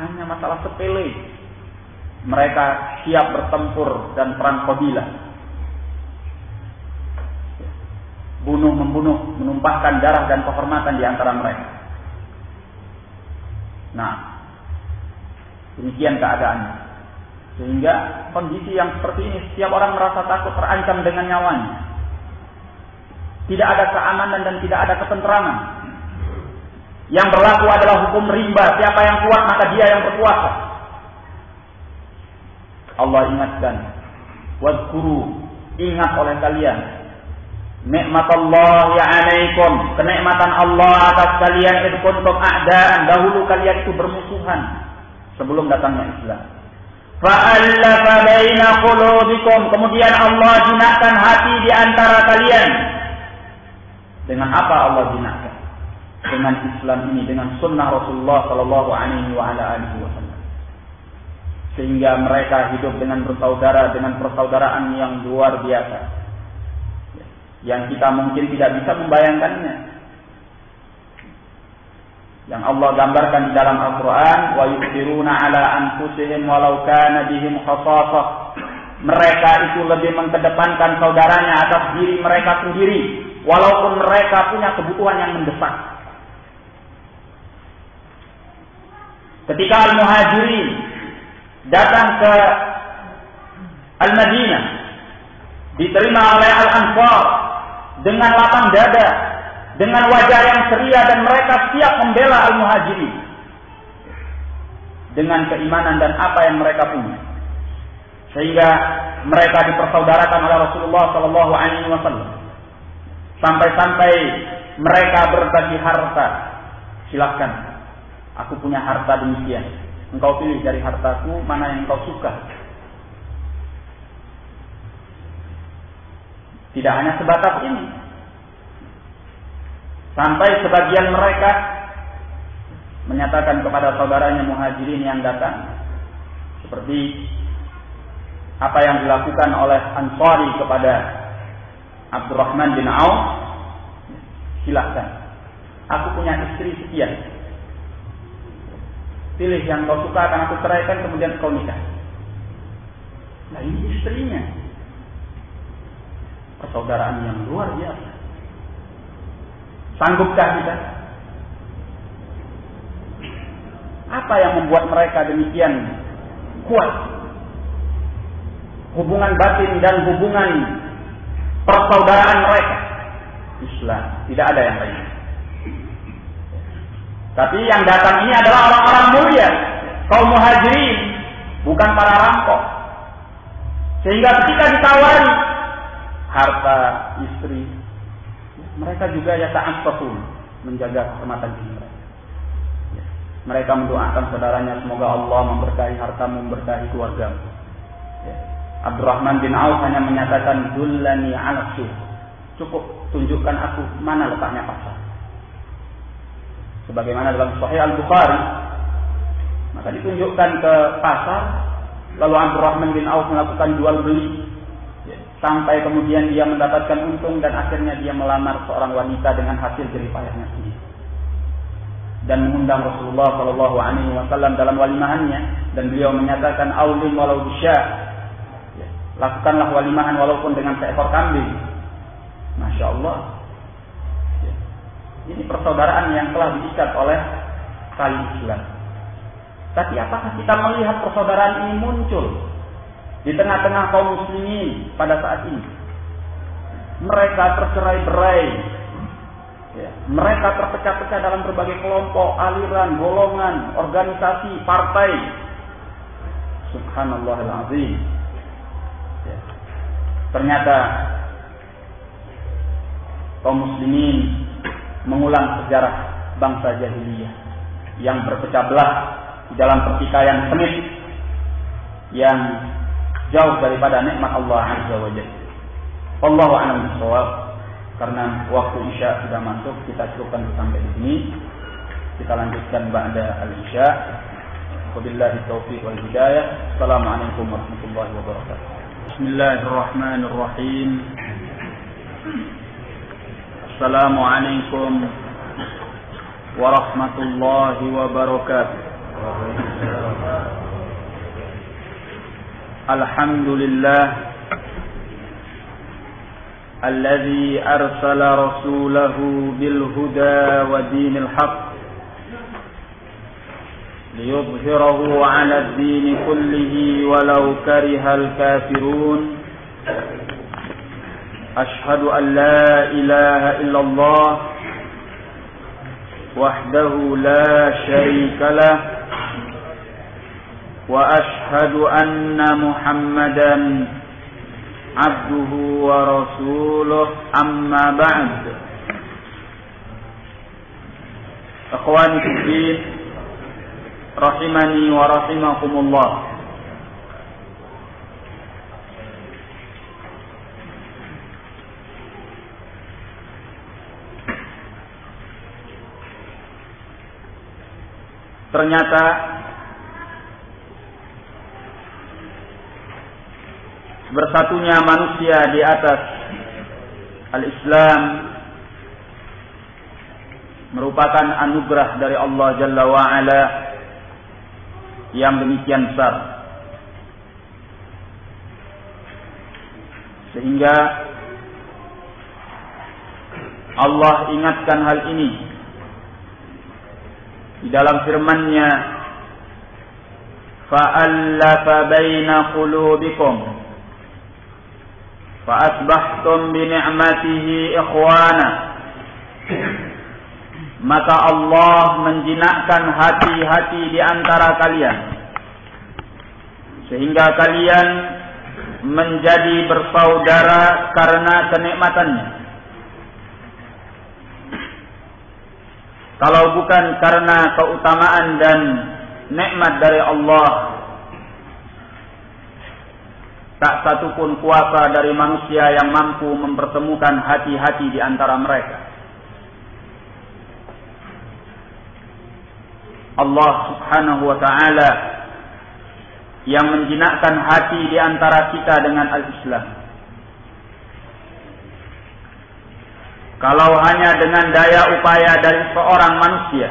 Hanya masalah sepele. Mereka siap bertempur dan perang kabilah. Bunuh membunuh, menumpahkan darah dan kehormatan di antara mereka. Nah, demikian keadaannya. Sehingga kondisi yang seperti ini setiap orang merasa takut terancam dengan nyawanya. Tidak ada keamanan dan tidak ada ketentraman. Yang berlaku adalah hukum rimba. Siapa yang kuat maka dia yang berkuasa. Allah ingatkan. Wadkuru. Ingat oleh kalian. Nikmat Allah ya alaikum. Kenikmatan Allah atas kalian itu kuntum a'daan. Dahulu kalian itu bermusuhan. Sebelum datangnya Islam. Fa'allafa baina qulubikum. Kemudian Allah jinakkan hati di antara kalian dengan apa Allah jinakkan? Dengan Islam ini, dengan sunnah Rasulullah Sallallahu Alaihi Wasallam. Sehingga mereka hidup dengan bersaudara, dengan persaudaraan yang luar biasa. Yang kita mungkin tidak bisa membayangkannya. Yang Allah gambarkan di dalam Al-Quran, wa yusiruna ala anfusihim walau kana bihim khasasah. Mereka itu lebih mengedepankan saudaranya atas diri mereka sendiri walaupun mereka punya kebutuhan yang mendesak. Ketika Al-Muhajirin datang ke Al-Madinah, diterima oleh Al-Ansar dengan lapang dada, dengan wajah yang ceria dan mereka siap membela Al-Muhajirin dengan keimanan dan apa yang mereka punya. Sehingga mereka dipersaudarakan oleh Rasulullah Wasallam. Sampai-sampai mereka berbagi harta. Silahkan. Aku punya harta demikian. Engkau pilih dari hartaku mana yang engkau suka. Tidak hanya sebatas ini. Sampai sebagian mereka menyatakan kepada saudaranya muhajirin yang datang. Seperti apa yang dilakukan oleh Ansari kepada Abdurrahman bin Auf, silahkan. Aku punya istri sekian. Pilih yang kau suka akan aku ceraikan kemudian kau nikah. Nah ini istrinya. Persaudaraan yang luar biasa. Sanggupkah kita? Apa yang membuat mereka demikian kuat? Hubungan batin dan hubungan persaudaraan mereka. Islam. Tidak ada yang lain. Tapi yang datang ini adalah orang-orang mulia. Kaum muhajirin. Bukan para rampok. Sehingga ketika ditawari harta istri, mereka juga ya taat menjaga kehormatan diri mereka. Ya. Mereka mendoakan saudaranya semoga Allah memberkahi hartamu, memberkahi keluarga. Ya. Abdurrahman bin Auf hanya menyatakan dullani ala Cukup tunjukkan aku mana letaknya pasar. Sebagaimana dalam Sahih Al-Bukhari, maka ditunjukkan ke pasar, lalu Abdurrahman bin Auf melakukan jual beli. Ya, sampai kemudian dia mendapatkan untung dan akhirnya dia melamar seorang wanita dengan hasil jeripayahnya sendiri. Dan mengundang Rasulullah Shallallahu Alaihi Wasallam dalam walimahannya dan beliau menyatakan aulim walau bisya ya, lakukanlah walimahan walaupun dengan seekor kambing. Masya Allah. Ini persaudaraan yang telah diikat oleh tali Islam. Tapi apakah kita melihat persaudaraan ini muncul di tengah-tengah kaum muslimin pada saat ini? Mereka tercerai-berai. Ya. Mereka terpecah-pecah dalam berbagai kelompok, aliran, golongan, organisasi, partai. Subhanallahirrahmanirrahim. Ya. Ternyata kaum muslimin mengulang sejarah bangsa jahiliyah yang berpecah belah di dalam pertikaian sengit yang jauh daripada nikmat Allah Azza wa Jalla. Allahu a'lam. Karena waktu Isya sudah masuk, kita cukupkan sampai di sini. Kita lanjutkan ba'da al-Isya. Wabillahi taufiq wal hidayah. Assalamualaikum warahmatullahi wabarakatuh. Bismillahirrahmanirrahim. السلام عليكم ورحمة الله وبركاته. الحمد لله الذي أرسل رسوله بالهدى ودين الحق ليظهره على الدين كله ولو كره الكافرون أشهد أن لا إله إلا الله وحده لا شريك له وأشهد أن محمدا عبده ورسوله. أما بعد أخواني في الدين رحمني ورحمكم الله. Ternyata bersatunya manusia di atas al-Islam merupakan anugerah dari Allah Jalla wa Ala yang demikian besar. Sehingga Allah ingatkan hal ini di dalam firman-Nya fa'allafa baina qulubikum fa'asbahtum bi ni'matihi ikhwana. Maka Allah menjinakkan hati-hati di antara kalian sehingga kalian menjadi bersaudara karena kenikmatannya Kalau bukan karena keutamaan dan nikmat dari Allah, tak satupun kuasa dari manusia yang mampu mempertemukan hati-hati di antara mereka. Allah Subhanahu wa taala yang menjinakkan hati di antara kita dengan al-Islam. Kalau hanya dengan daya upaya dari seorang manusia.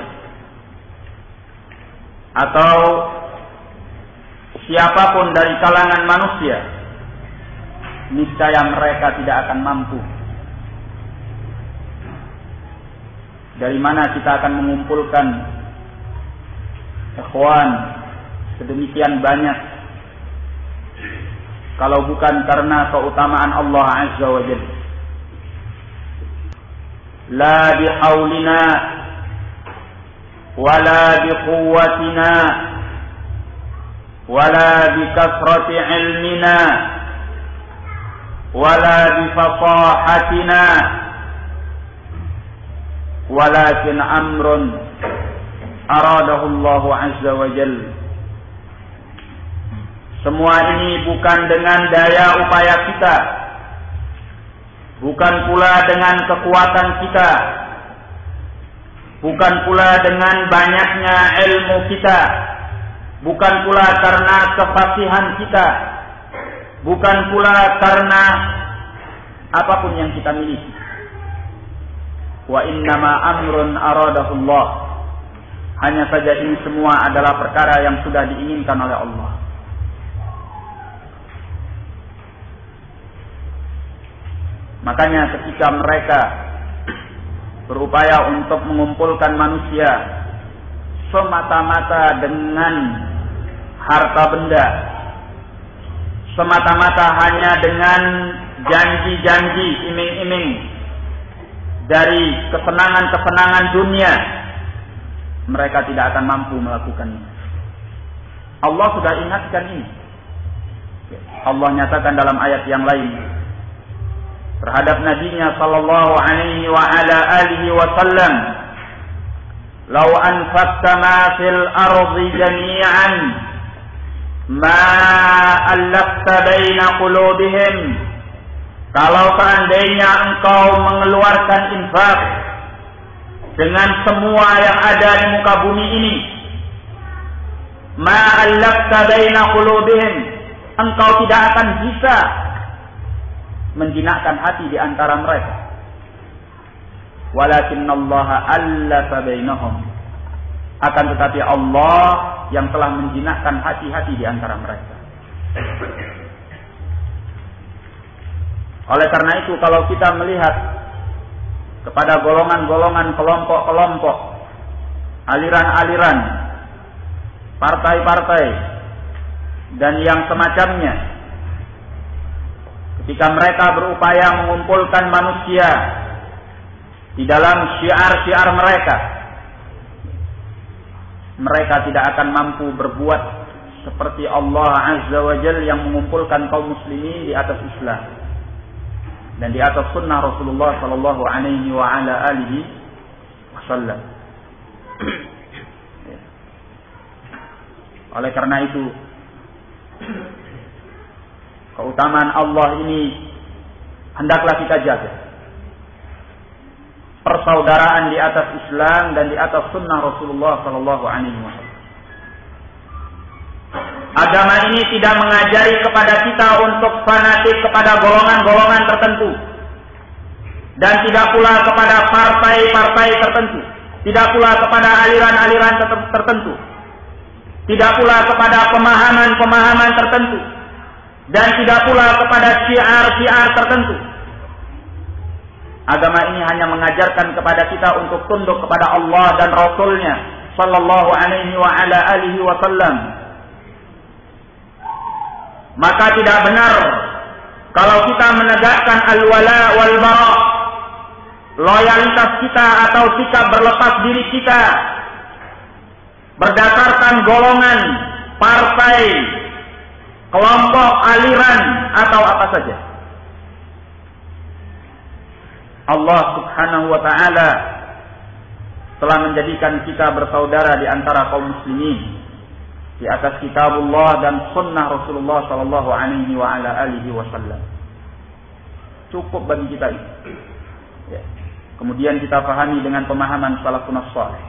Atau siapa pun dari kalangan manusia. Niscaya mereka tidak akan mampu. Dari mana kita akan mengumpulkan ikhwan sedemikian banyak. Kalau bukan karena keutamaan Allah Azza wa Jalla bihaulina wala biquwwatina wala bikasrati ilmina wala bifasahatina walakin amrun aradahu Allah Azza wa Jalla semua ini bukan dengan daya upaya kita. Bukan pula dengan kekuatan kita. Bukan pula dengan banyaknya ilmu kita. Bukan pula karena kefasihan kita. Bukan pula karena apa pun yang kita miliki. Wa innama amrun aradahullah. Hanya saja ini semua adalah perkara yang sudah diinginkan oleh Allah. Makanya ketika mereka berupaya untuk mengumpulkan manusia semata-mata dengan harta benda, semata-mata hanya dengan janji-janji iming-iming dari kesenangan-kesenangan dunia, mereka tidak akan mampu melakukannya. Allah sudah ingatkan ini. Allah nyatakan dalam ayat yang lain, terhadap nabinya sallallahu alaihi wa ala alihi wasallam "Lau anfaqta ma fil ardi jami'an ma allafta baina qulubihim" Kalau seandainya engkau mengeluarkan infak dengan semua yang ada di muka bumi ini, ma allafta baina qulubihim, engkau tidak akan bisa menjinakkan hati di antara mereka. Walakin Allah allafa bainahum. Akan tetapi Allah yang telah menjinakkan hati-hati di antara mereka. Oleh karena itu kalau kita melihat kepada golongan-golongan kelompok-kelompok, aliran-aliran, partai-partai, dan yang semacamnya Jika mereka berupaya mengumpulkan manusia di dalam syiar-syiar mereka, mereka tidak akan mampu berbuat seperti Allah Azza wa Jal yang mengumpulkan kaum muslimin di atas Islam dan di atas sunnah Rasulullah sallallahu alaihi wa ala alihi wasallam. <clears throat> Oleh karena itu keutamaan Allah ini hendaklah kita jaga. Persaudaraan di atas Islam dan di atas sunnah Rasulullah Sallallahu Alaihi Wasallam. Agama ini tidak mengajari kepada kita untuk fanatik kepada golongan-golongan tertentu. Dan tidak pula kepada partai-partai tertentu. Tidak pula kepada aliran-aliran tertentu. Tidak pula kepada pemahaman-pemahaman tertentu dan tidak pula kepada syiar-syiar tertentu. Agama ini hanya mengajarkan kepada kita untuk tunduk kepada Allah dan Rasulnya Sallallahu alaihi wa ala alihi wasallam. Maka tidak benar kalau kita menegakkan al-wala wal bara loyalitas kita atau sikap berlepas diri kita berdasarkan golongan, partai, kelompok, aliran, atau apa saja. Allah subhanahu wa ta'ala telah menjadikan kita bersaudara di antara kaum muslimin di atas kitabullah dan sunnah Rasulullah sallallahu alaihi wa ala alihi wasallam. Cukup bagi kita itu. Ya. Kemudian kita pahami dengan pemahaman salafun salih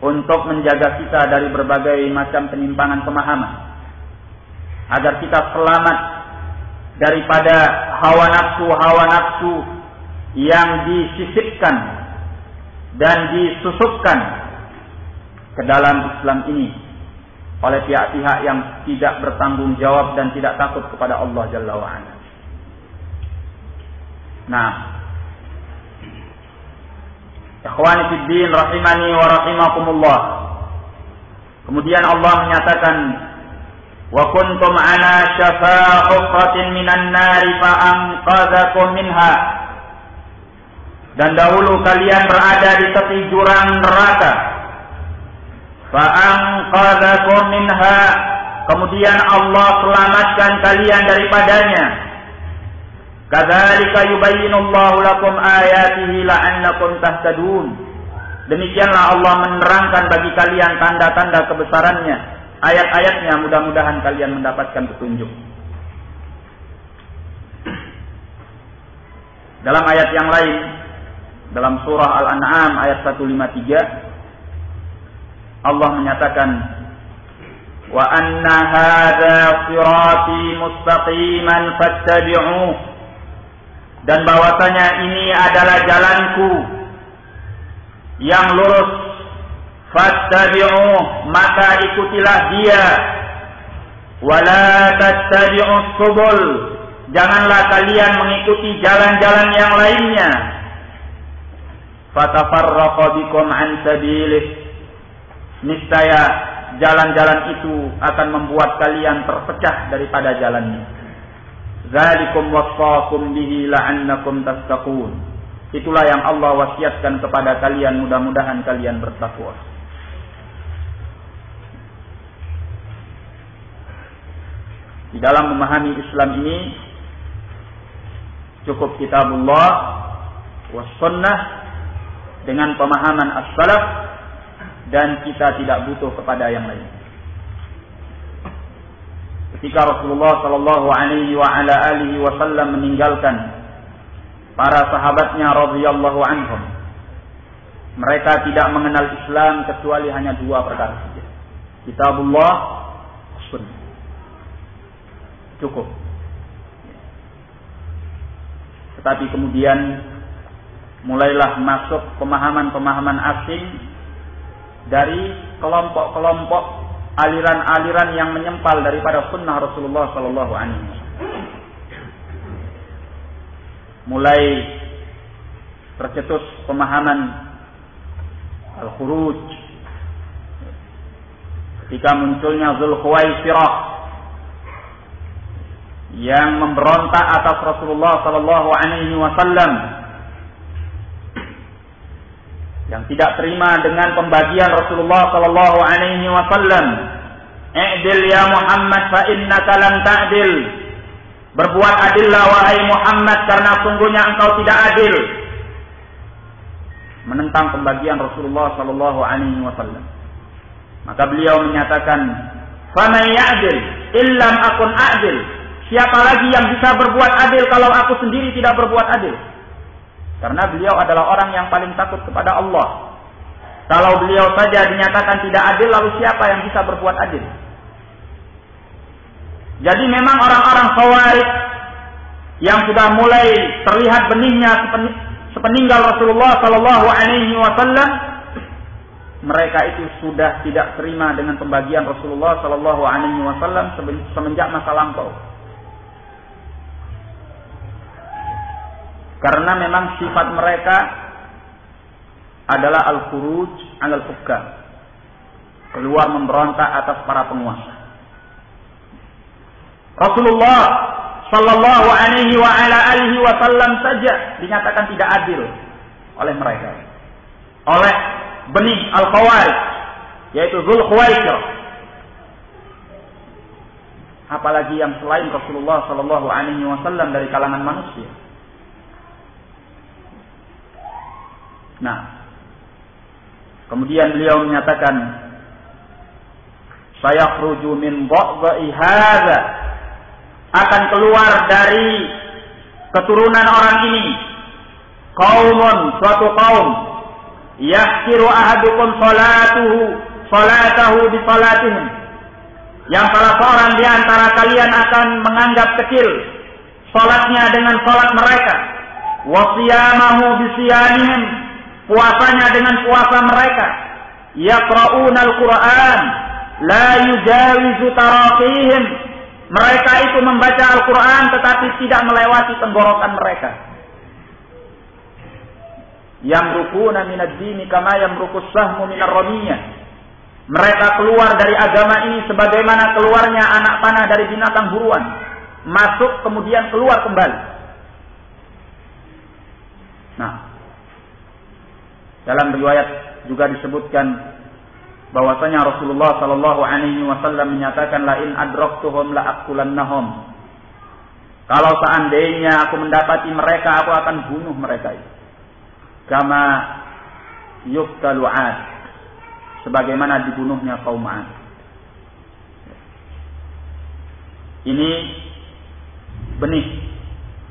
untuk menjaga kita dari berbagai macam penyimpangan pemahaman agar kita selamat daripada hawa nafsu-hawa nafsu yang disisipkan dan disusupkan ke dalam Islam ini oleh pihak-pihak yang tidak bertanggung jawab dan tidak takut kepada Allah Jalla wa'ala. Nah, Ikhwani Fiddin rahimani wa rahimakumullah. Kemudian Allah menyatakan wa kuntum ala syafa hufratin minan nari fa anqadhakum minha. Dan dahulu kalian berada di tepi jurang neraka. Fa anqadhakum minha. Kemudian Allah selamatkan kalian daripadanya. Kadzalika yubayyinullahu lakum ayatihi la'allakum tahtadun. Demikianlah Allah menerangkan bagi kalian tanda-tanda kebesarannya ayat-ayatnya mudah-mudahan kalian mendapatkan petunjuk. Dalam ayat yang lain, dalam surah Al-An'am ayat 153, Allah menyatakan, Wa anna hadha sirati mustaqiman fattabi'uh. Dan bahwasanya ini adalah jalanku yang lurus fattabi'uh maka ikutilah dia. Wala tattabi'us subul janganlah kalian mengikuti jalan-jalan yang lainnya. Fatafarraqa bikum an sabilih niscaya jalan-jalan itu akan membuat kalian terpecah daripada jalannya. Zalikum wasaqum bihi la'annakum tattaqun. Itulah yang Allah wasiatkan kepada kalian mudah-mudahan kalian bertakwa Di dalam memahami Islam ini cukup kitabullah was sunnah dengan pemahaman as-salaf dan kita tidak butuh kepada yang lain. Ketika Rasulullah Shallallahu Alaihi wa ala alihi Wasallam meninggalkan para sahabatnya radhiyallahu anhum, mereka tidak mengenal Islam kecuali hanya dua perkara saja. Kitabullah, cukup. Tetapi kemudian mulailah masuk pemahaman-pemahaman asing dari kelompok-kelompok aliran-aliran yang menyempal daripada sunnah Rasulullah Sallallahu Alaihi Wasallam. Mulai tercetus pemahaman al-khuruj ketika munculnya Zulkhuwaisirah yang memberontak atas Rasulullah Sallallahu Alaihi Wasallam yang tidak terima dengan pembagian Rasulullah Sallallahu Alaihi Wasallam. I'dil ya Muhammad fa innaka lam ta'dil. Berbuat adillah wahai Muhammad karena sungguhnya engkau tidak adil. Menentang pembagian Rasulullah Sallallahu Alaihi Wasallam. Maka beliau menyatakan, "Faman ya'dil illam akun adil." Siapa lagi yang bisa berbuat adil kalau aku sendiri tidak berbuat adil? Karena beliau adalah orang yang paling takut kepada Allah. Kalau beliau saja dinyatakan tidak adil, lalu siapa yang bisa berbuat adil? Jadi memang orang-orang khawarij yang sudah mulai terlihat benihnya sepeninggal Rasulullah Sallallahu Alaihi Wasallam, mereka itu sudah tidak terima dengan pembagian Rasulullah Sallallahu Alaihi Wasallam semenjak masa lampau. Karena memang sifat mereka adalah al-khuruj al-hukam. Keluar memberontak atas para penguasa. Rasulullah sallallahu alaihi wa ala alihi wasallam saja dinyatakan tidak adil oleh mereka. Oleh benih al-khawarij yaitu Zul Khuwaisir. Apalagi yang selain Rasulullah sallallahu alaihi wasallam dari kalangan manusia. Nah, kemudian beliau menyatakan, saya khruju min hadza. Akan keluar dari keturunan orang ini kaumun suatu kaum yahkiru ahadukum salatuhu salatahu bi salatihim. Yang salah seorang di antara kalian akan menganggap kecil salatnya dengan salat mereka. Wa siyamahu bi siyamihim puasanya dengan puasa mereka yaqra'una al-Qur'an la yujawizu taraqihim mereka itu membaca Al-Quran tetapi tidak melewati tenggorokan mereka. Yang rukuna minad dini kama yang rukus sahmu minar romiyah. Mereka keluar dari agama ini sebagaimana keluarnya anak panah dari binatang buruan. Masuk kemudian keluar kembali. Nah, dalam riwayat juga disebutkan bahwasanya Rasulullah Shallallahu Alaihi Wasallam menyatakan lain adroktuhum la akulannahum. Kalau seandainya aku mendapati mereka, aku akan bunuh mereka. Kama yuktalu ad. Sebagaimana dibunuhnya kaum Ad. Ini benih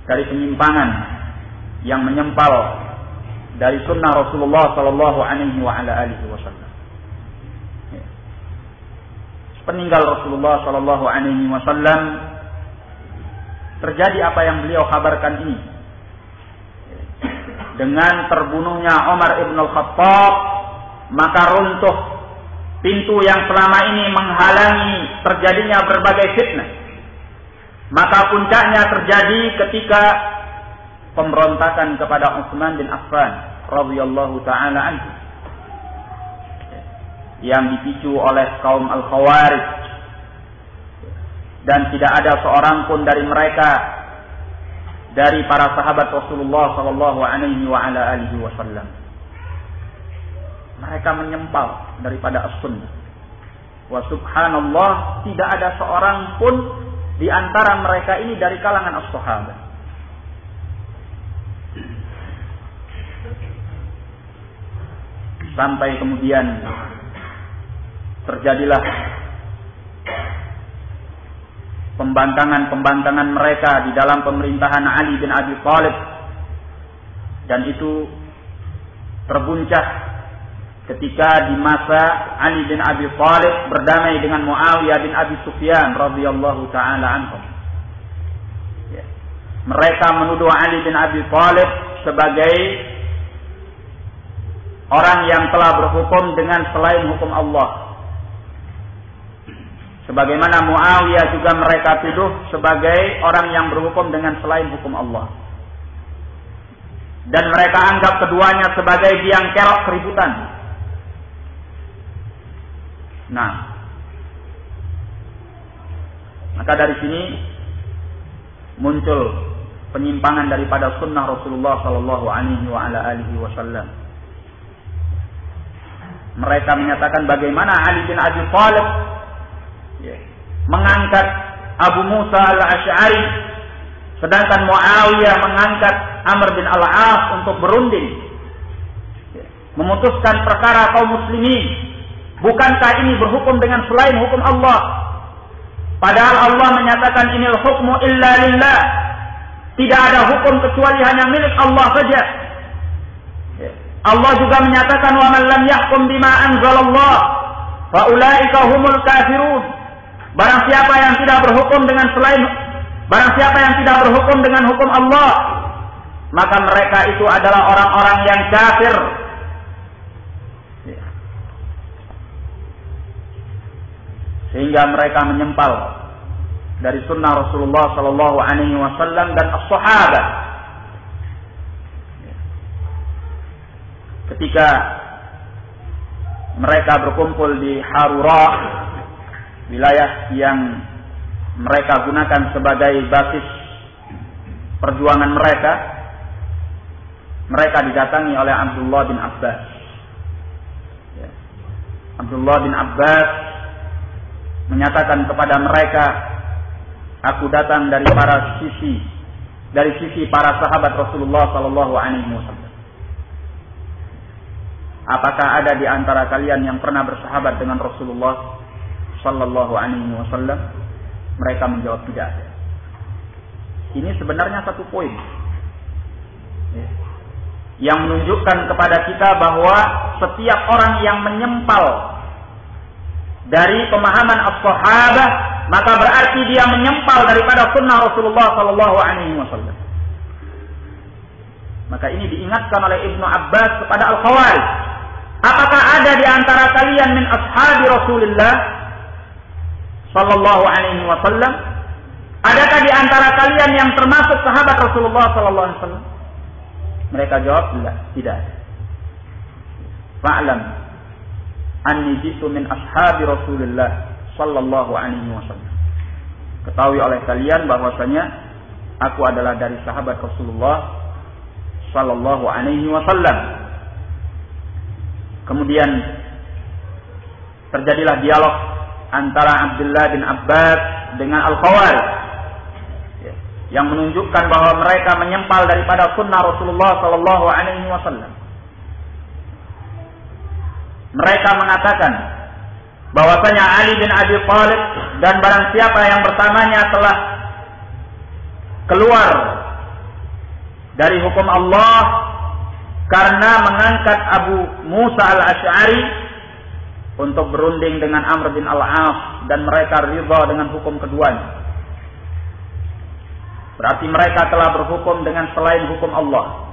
dari penyimpangan yang menyempal dari sunnah Rasulullah Shallallahu Alaihi Wasallam. Peninggal Rasulullah Shallallahu Alaihi Wasallam terjadi apa yang beliau kabarkan ini? Dengan terbunuhnya Umar ibn al-Khattab maka runtuh pintu yang selama ini menghalangi terjadinya berbagai fitnah. Maka puncaknya terjadi ketika pemberontakan kepada Utsman bin Affan radhiyallahu taala anhu. Yang dipicu oleh kaum Al-Khawarij. Dan tidak ada seorang pun dari mereka dari para sahabat Rasulullah sallallahu alaihi wa ala alihi wasallam. Mereka menyempal daripada as-sunnah. Wa subhanallah tidak ada seorang pun di antara mereka ini dari kalangan as-sahabat sampai kemudian terjadilah pembantangan-pembantangan mereka di dalam pemerintahan Ali bin Abi Thalib dan itu terbuncah ketika di masa Ali bin Abi Thalib berdamai dengan Muawiyah bin Abi Sufyan radhiyallahu taala anhum. Mereka menuduh Ali bin Abi Thalib sebagai orang yang telah berhukum dengan selain hukum Allah. Sebagaimana Muawiyah juga mereka tuduh sebagai orang yang berhukum dengan selain hukum Allah. Dan mereka anggap keduanya sebagai biang kerok keributan. Nah, maka dari sini muncul penyimpangan daripada sunnah Rasulullah Sallallahu Alaihi Wasallam. Mereka menyatakan bagaimana Ali bin Abi Thalib mengangkat Abu Musa al-Ash'ari sedangkan Muawiyah mengangkat Amr bin al-As untuk berunding. Memutuskan perkara kaum muslimin bukankah ini berhukum dengan selain hukum Allah? Padahal Allah menyatakan inil hukmu illa lillah tidak ada hukum kecuali hanya milik Allah saja. Allah juga menyatakan wa man lam yahkum bima anzalallah fa ulaika humul kafirun. Barang siapa yang tidak berhukum dengan selain barang siapa yang tidak berhukum dengan hukum Allah, maka mereka itu adalah orang-orang yang kafir. Sehingga mereka menyempal dari sunnah Rasulullah Sallallahu Alaihi Wasallam dan as-sahabat. Ketika mereka berkumpul di Harura wilayah yang mereka gunakan sebagai basis perjuangan mereka mereka didatangi oleh Abdullah bin Abbas ya. Abdullah bin Abbas menyatakan kepada mereka aku datang dari para sisi dari sisi para sahabat Rasulullah Sallallahu Alaihi Wasallam apakah ada di antara kalian yang pernah bersahabat dengan Rasulullah Sallallahu Alaihi Wasallam? Mereka menjawab tidak. Ini sebenarnya satu poin ya. yang menunjukkan kepada kita bahwa setiap orang yang menyempal dari pemahaman as-sahabah maka berarti dia menyempal daripada sunnah Rasulullah Sallallahu Alaihi Wasallam. Maka ini diingatkan oleh Ibnu Abbas kepada Al-Khawarij. Apakah ada di antara kalian min ashabi Rasulullah sallallahu alaihi wasallam? Adakah di antara kalian yang termasuk sahabat Rasulullah sallallahu alaihi wasallam? Mereka jawab, tidak, tidak. Fa'lam anni jitu min ashabi Rasulullah sallallahu alaihi wasallam. Ketahui oleh kalian bahwasanya aku adalah dari sahabat Rasulullah sallallahu alaihi wasallam. Kemudian terjadilah dialog antara Abdullah bin Abbas dengan Al-Khawarij ya, yang menunjukkan bahwa mereka menyempal daripada sunnah Rasulullah sallallahu alaihi wasallam. Mereka mengatakan bahwasanya Ali bin Abi Thalib dan barang siapa yang bersamanya telah keluar dari hukum Allah karena mengangkat Abu Musa al-Ash'ari untuk berunding dengan Amr bin al-As dan mereka ridha dengan hukum keduanya. Berarti mereka telah berhukum dengan selain hukum Allah.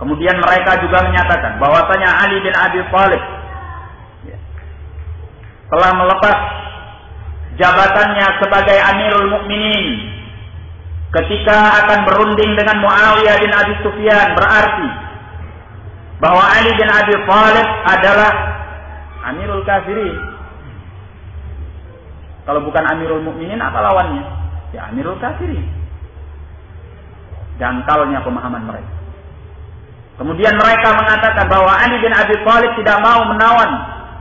Kemudian mereka juga menyatakan bahwasanya Ali bin Abi Thalib telah melepas jabatannya sebagai Amirul Mukminin ketika akan berunding dengan Muawiyah bin Abi Sufyan berarti bahwa Ali bin Abi Thalib adalah Amirul Kafirin. Kalau bukan Amirul Mukminin apa lawannya? Ya Amirul Kafirin. Dangkalnya pemahaman mereka. Kemudian mereka mengatakan bahwa Ali bin Abi Thalib tidak mau menawan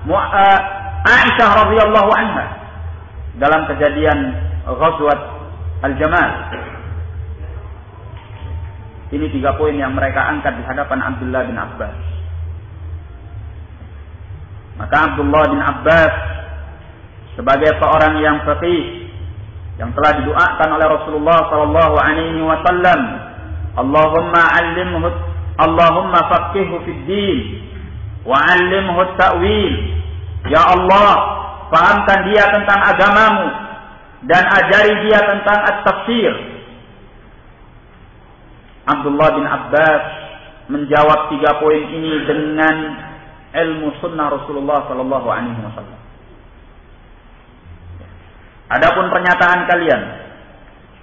uh, Aisyah radhiyallahu anha dalam kejadian Ghazwat Al-Jamal. Ini tiga poin yang mereka angkat di hadapan Abdullah bin Abbas. Maka Abdullah bin Abbas sebagai seorang yang faqih yang telah didoakan oleh Rasulullah sallallahu alaihi wasallam, Allahumma 'allimhu Allahumma faqihhu fid din wa 'allimhu at-ta'wil Ya Allah, fahamkan dia tentang agamamu dan ajari dia tentang at-tafsir. Abdullah bin Abbas menjawab tiga poin ini dengan ilmu sunnah Rasulullah Sallallahu Alaihi Wasallam. Adapun pernyataan kalian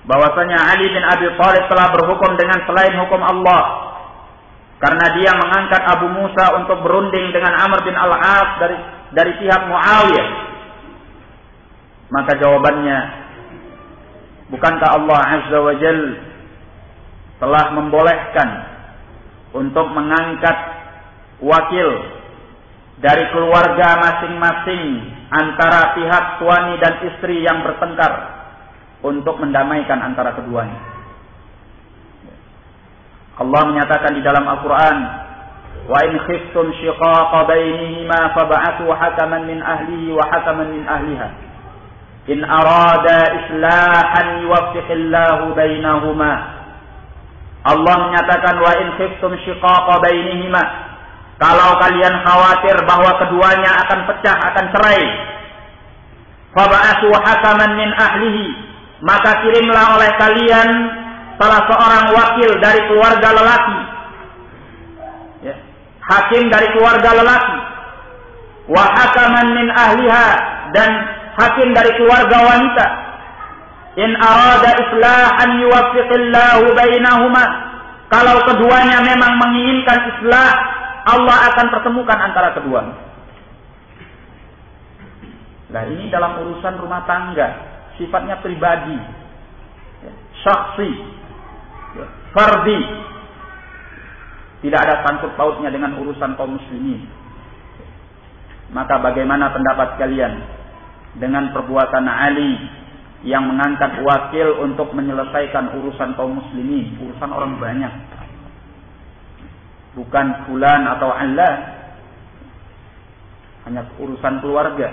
bahwasanya Ali bin Abi Thalib telah berhukum dengan selain hukum Allah karena dia mengangkat Abu Musa untuk berunding dengan Amr bin Al-As dari dari pihak Muawiyah. Maka jawabannya, bukankah Allah Azza wa Jal telah membolehkan untuk mengangkat wakil dari keluarga masing-masing antara pihak suami dan istri yang bertengkar untuk mendamaikan antara keduanya. Allah menyatakan di dalam Al-Quran, وإن خفتم شقاق بينهما فبعثوا حكما من أهله وحكما من أهلها إن أراد إصلاحا يوفق الله بينهما Allah menyatakan wa in khiftum shiqaqa bainihima kalau kalian khawatir bahwa keduanya akan pecah akan cerai fab'athu hakaman min ahlihi maka kirimlah oleh kalian salah seorang wakil dari keluarga lelaki hakim dari keluarga lelaki wa hakaman min ahliha dan hakim dari keluarga wanita. In arada islahan yuwaffiqillahu bainahuma kalau keduanya memang menginginkan islah Allah akan pertemukan antara keduanya Nah ini dalam urusan rumah tangga, sifatnya pribadi, syaksi, fardi, tidak ada sangkut pautnya dengan urusan kaum muslimin. Maka bagaimana pendapat kalian dengan perbuatan Ali yang mengangkat wakil untuk menyelesaikan urusan kaum muslimin, urusan orang banyak. Bukan fulan atau Allah. Hanya urusan keluarga,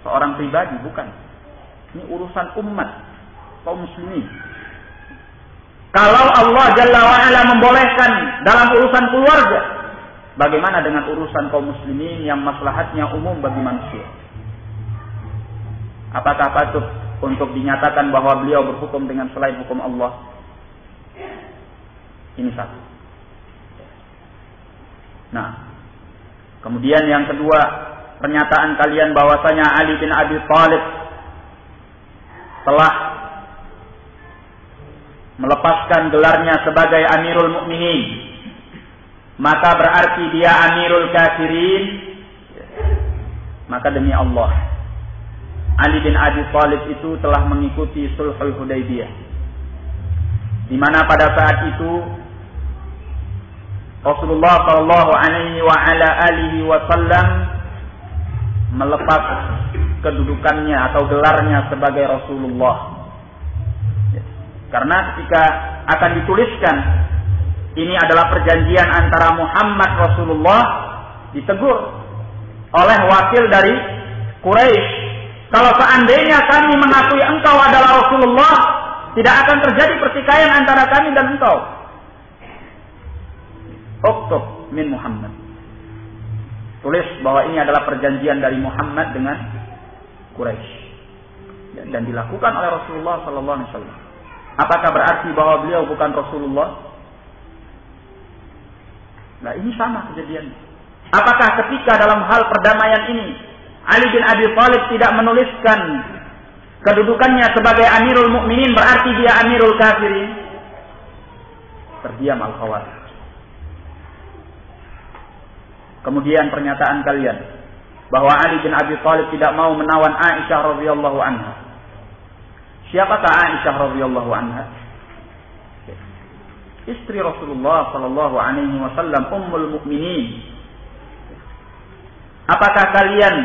seorang pribadi, bukan. Ini urusan umat, kaum muslimin. Kalau Allah Jalla wa'ala membolehkan dalam urusan keluarga, bagaimana dengan urusan kaum muslimin yang maslahatnya umum bagi manusia? Apakah patut untuk dinyatakan bahwa beliau berhukum dengan selain hukum Allah? Ini satu. Nah, Kemudian yang kedua, pernyataan kalian bahwasanya Ali bin Abi Thalib telah melepaskan gelarnya sebagai Amirul Mukminin. Maka berarti dia Amirul Kafirin. Maka demi Allah, Ali bin Abi Thalib itu telah mengikuti Sulhul Hudaybiyah. Di mana pada saat itu Rasulullah Shallallahu Alaihi wa ala alihi Wasallam melepas kedudukannya atau gelarnya sebagai Rasulullah. Karena ketika akan dituliskan ini adalah perjanjian antara Muhammad Rasulullah ditegur oleh wakil dari Quraisy. Kalau seandainya kami mengakui engkau adalah Rasulullah, tidak akan terjadi pertikaian antara kami dan engkau. Uktub min Muhammad. Tulis bahwa ini adalah perjanjian dari Muhammad dengan Quraisy dan dilakukan oleh Rasulullah Sallallahu Alaihi Wasallam. Apakah berarti bahwa beliau bukan Rasulullah? Nah ini sama kejadiannya. Apakah ketika dalam hal perdamaian ini Ali bin Abi Thalib tidak menuliskan kedudukannya sebagai Amirul Mukminin berarti dia Amirul Kafirin? Terdiam Al-Khawarij. Kemudian pernyataan kalian bahwa Ali bin Abi Thalib tidak mau menawan Aisyah radhiyallahu anha. Siapakah Aisyah radhiyallahu anha? Istri Rasulullah sallallahu alaihi wasallam ummul mukminin. Apakah kalian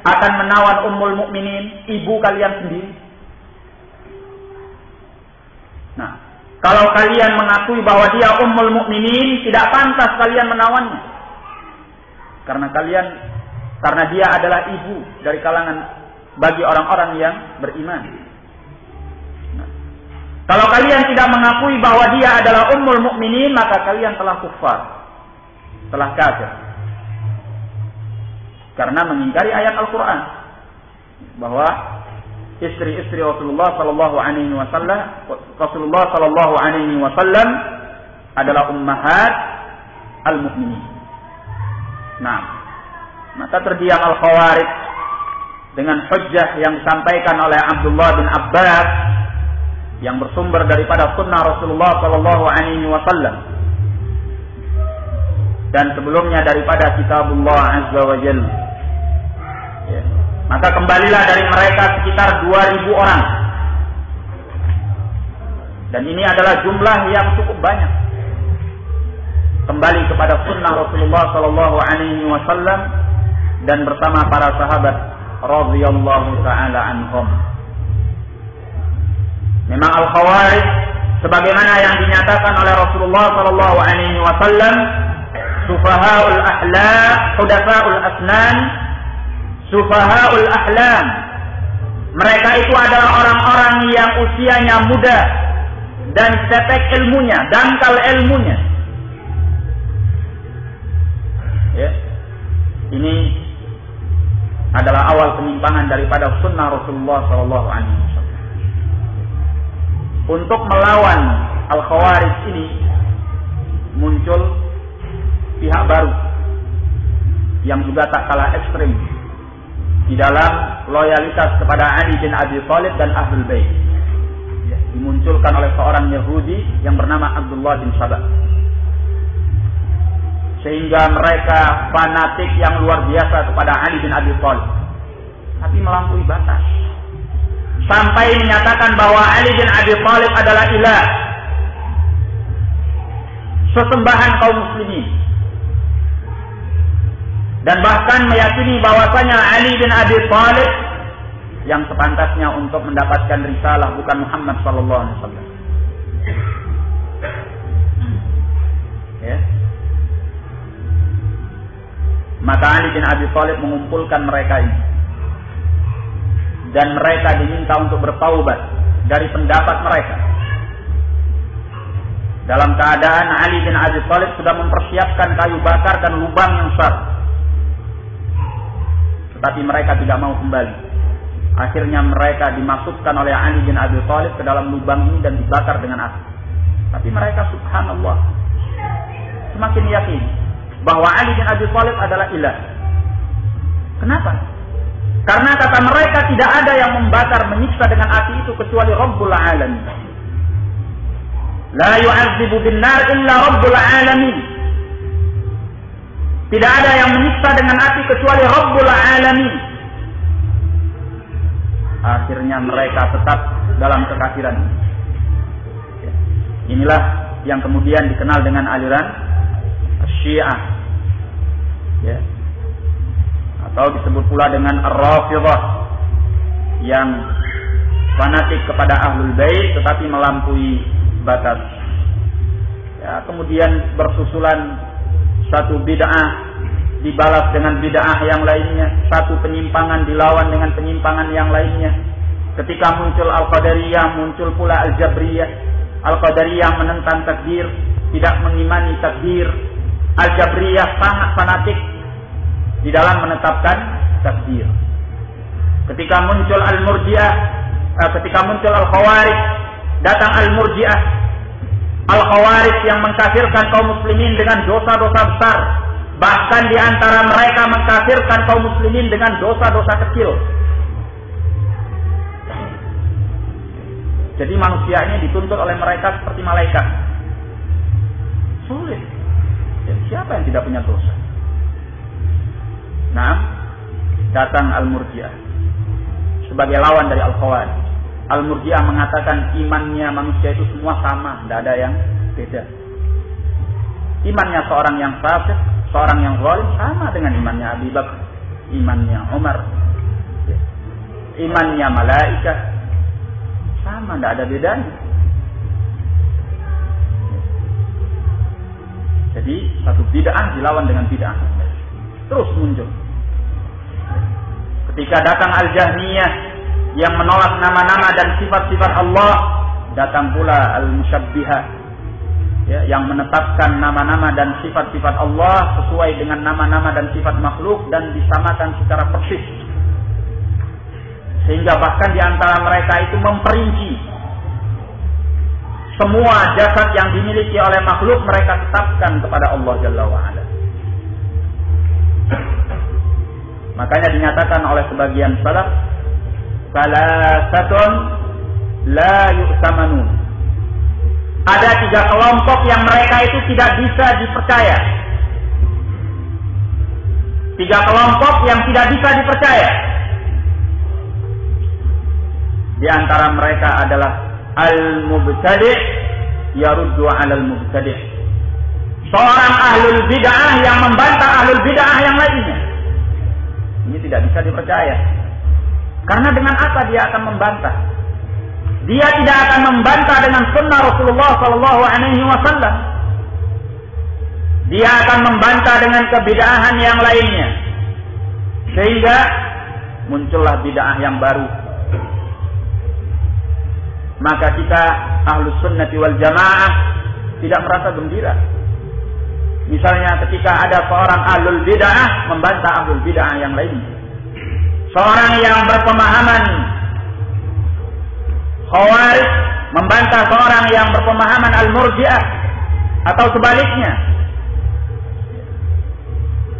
akan menawan ummul mukminin, ibu kalian sendiri? Nah, kalau kalian mengakui bahwa dia ummul mukminin, tidak pantas kalian menawannya. Karena kalian karena dia adalah ibu dari kalangan bagi orang-orang yang beriman. Kalau kalian tidak mengakui bahwa dia adalah ummul mukminin, maka kalian telah kufar. Telah kafir. Karena mengingkari ayat Al-Qur'an bahwa istri-istri Rasulullah sallallahu alaihi wasallam Rasulullah sallallahu alaihi wasallam adalah ummahat al-mukminin. Nah, maka terdiam Al-Khawarij dengan hujjah yang disampaikan oleh Abdullah bin Abbas yang bersumber daripada sunnah Rasulullah Sallallahu Alaihi Wasallam dan sebelumnya daripada kitabullah Azza wa Jal. Ya. Maka kembalilah dari mereka sekitar 2000 orang. Dan ini adalah jumlah yang cukup banyak kembali kepada sunnah Rasulullah Sallallahu Alaihi Wasallam dan bersama para sahabat radhiyallahu taala anhum. Memang al khawarij sebagaimana yang dinyatakan oleh Rasulullah Sallallahu Alaihi Wasallam, sufahaul ahla, hudafaul asnan, sufahaul ahlam. Mereka itu adalah orang-orang yang usianya muda dan setek ilmunya, dangkal ilmunya Ya. Ini adalah awal penyimpangan daripada sunnah Rasulullah Shallallahu Alaihi. Untuk melawan al khawarij ini muncul pihak baru yang juga tak kalah ekstrim di dalam loyalitas kepada Ali bin Abi Thalib dan Ahlul Bait. Ya, dimunculkan oleh seorang Yahudi yang bernama Abdullah bin Sabah sehingga mereka fanatik yang luar biasa kepada Ali bin Abi Thalib. Tapi melampaui batas. Sampai menyatakan bahwa Ali bin Abi Thalib adalah ilah. Sesembahan kaum muslimin. Dan bahkan meyakini bahwasanya Ali bin Abi Thalib yang sepantasnya untuk mendapatkan risalah bukan Muhammad sallallahu alaihi wasallam. Ya. Maka Ali bin Abi Thalib mengumpulkan mereka ini. Dan mereka diminta untuk bertaubat dari pendapat mereka. Dalam keadaan Ali bin Abi Thalib sudah mempersiapkan kayu bakar dan lubang yang besar. Tetapi mereka tidak mau kembali. Akhirnya mereka dimasukkan oleh Ali bin Abi Thalib ke dalam lubang ini dan dibakar dengan api. Tapi mereka subhanallah semakin yakin bahwa Ali bin Abi Thalib adalah ilah. Kenapa? Karena kata mereka tidak ada yang membakar menyiksa dengan api itu kecuali Rabbul Alamin. La yu'adzibu bin nar illa Rabbul Alamin. Tidak ada yang menyiksa dengan api kecuali Rabbul Alamin. Akhirnya mereka tetap dalam kekafiran. Inilah yang kemudian dikenal dengan aliran Syiah. Ya. Atau disebut pula dengan Ar-Rafidhah yang fanatik kepada Ahlul Bait tetapi melampaui batas. Ya, kemudian bersusulan satu bid'ah dibalas dengan bid'ah yang lainnya, satu penyimpangan dilawan dengan penyimpangan yang lainnya. Ketika muncul Al-Qadariyah, muncul pula Al-Jabriyah. Al-Qadariyah menentang takdir, tidak mengimani takdir. Al-Jabriyah sangat fanatik di dalam menetapkan takdir. Ketika muncul Al-Murji'ah, eh, ketika muncul Al-Khawarij, datang Al-Murji'ah, Al-Khawarij yang mengkafirkan kaum muslimin dengan dosa-dosa besar. Bahkan di antara mereka mengkafirkan kaum muslimin dengan dosa-dosa kecil. Jadi manusia ini dituntut oleh mereka seperti malaikat. Sulit. Siapa yang tidak punya dosa? Nah, datang Al-Murji'ah sebagai lawan dari Al-Khawarij. Al-Murji'ah mengatakan imannya manusia itu semua sama, tidak ada yang beda. Imannya seorang yang fasik, seorang yang zalim sama dengan imannya Abi Bakar, imannya Umar, imannya malaikat, sama, tidak ada bedanya. Jadi satu bid'ah dilawan dengan bid'ah. Terus muncul. Ketika datang Al-Jahmiyah yang menolak nama-nama dan sifat-sifat Allah, datang pula Al-Musyabbihah ya, yang menetapkan nama-nama dan sifat-sifat Allah sesuai dengan nama-nama dan sifat makhluk dan disamakan secara persis sehingga bahkan di antara mereka itu memperinci semua jasad yang dimiliki oleh makhluk mereka tetapkan kepada Allah Jalla wa'ala. Makanya dinyatakan oleh sebagian salaf, salasatun la yu'tamanun. Ada tiga kelompok yang mereka itu tidak bisa dipercaya. Tiga kelompok yang tidak bisa dipercaya. Di antara mereka adalah al-mubtadi' yaruddu 'alal mubtadi'. Seorang ahlul bid'ah yang membantah ahlul bid'ah yang lainnya. Ini tidak bisa dipercaya. Karena dengan apa dia akan membantah? Dia tidak akan membantah dengan sunnah Rasulullah Sallallahu Alaihi Wasallam. Dia akan membantah dengan kebidahan yang lainnya, sehingga muncullah bid'ah yang baru maka kita ahlu sunnati wal jamaah tidak merasa gembira. Misalnya ketika ada seorang ahlul bid'ah membantah ahlul bid'ah yang lain. Seorang yang berpemahaman khawarij membantah seorang yang berpemahaman al-murji'ah atau sebaliknya.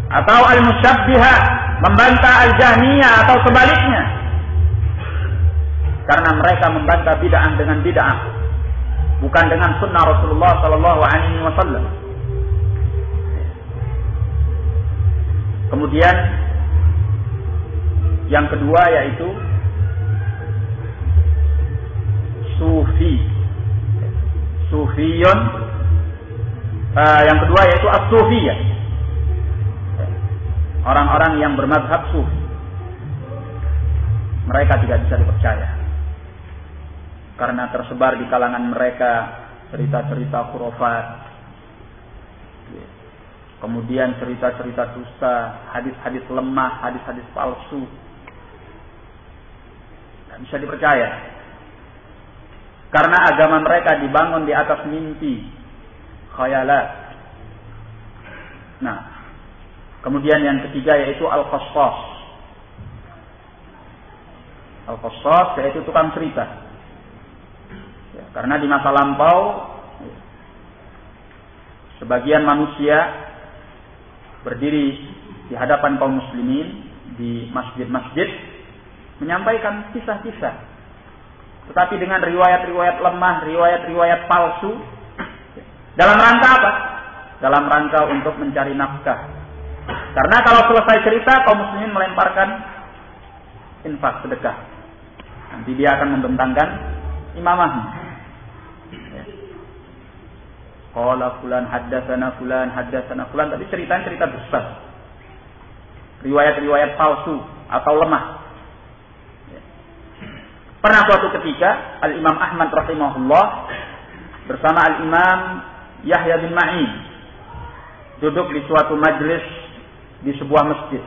Atau al-musyabbihah membantah al-jahmiyah atau sebaliknya karena mereka membantah bid'ah dengan bid'ah bukan dengan sunnah Rasulullah sallallahu alaihi wasallam kemudian yang kedua yaitu sufi. Sufiyun. Uh, yang kedua yaitu as-sufiyah. Orang-orang yang bermadhab sufi. Mereka tidak bisa dipercaya. Karena tersebar di kalangan mereka cerita-cerita khurafat kemudian cerita-cerita dusta hadis-hadis lemah hadis-hadis palsu. Tidak bisa dipercaya. Karena agama mereka dibangun di atas mimpi khayalat. Nah kemudian yang ketiga yaitu al-qassas al-qassas yaitu tukang cerita. Karena di masa lampau sebagian manusia berdiri di hadapan kaum muslimin di masjid-masjid menyampaikan kisah-kisah. Tetapi dengan riwayat-riwayat lemah, riwayat-riwayat palsu dalam rangka apa? Dalam rangka untuk mencari nafkah. Karena kalau selesai cerita kaum muslimin melemparkan infak sedekah. Nanti dia akan membentangkan imamahnya. Qala fulan haddatsana fulan haddatsana fulan tapi ceritanya cerita besar. Riwayat-riwayat palsu atau lemah. Pernah suatu ketika Al Imam Ahmad rahimahullah bersama Al Imam Yahya bin Ma'in duduk di suatu majelis di sebuah masjid.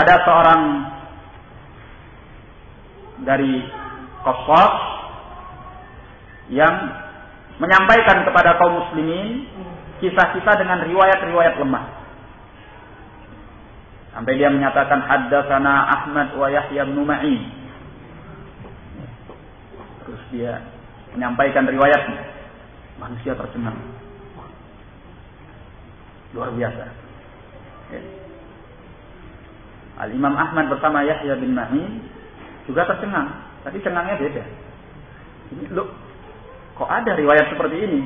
Ada seorang dari Qasas yang menyampaikan kepada kaum muslimin kisah-kisah dengan riwayat-riwayat lemah. Sampai dia menyatakan haddatsana Ahmad wa Yahya bin Ma'in. Terus dia menyampaikan riwayatnya. Manusia tercengang. Luar biasa. Ya. Al-Imam Ahmad bersama Yahya bin Ma'in juga tercengang. Tapi cengangnya beda. Ini Kok ada riwayat seperti ini?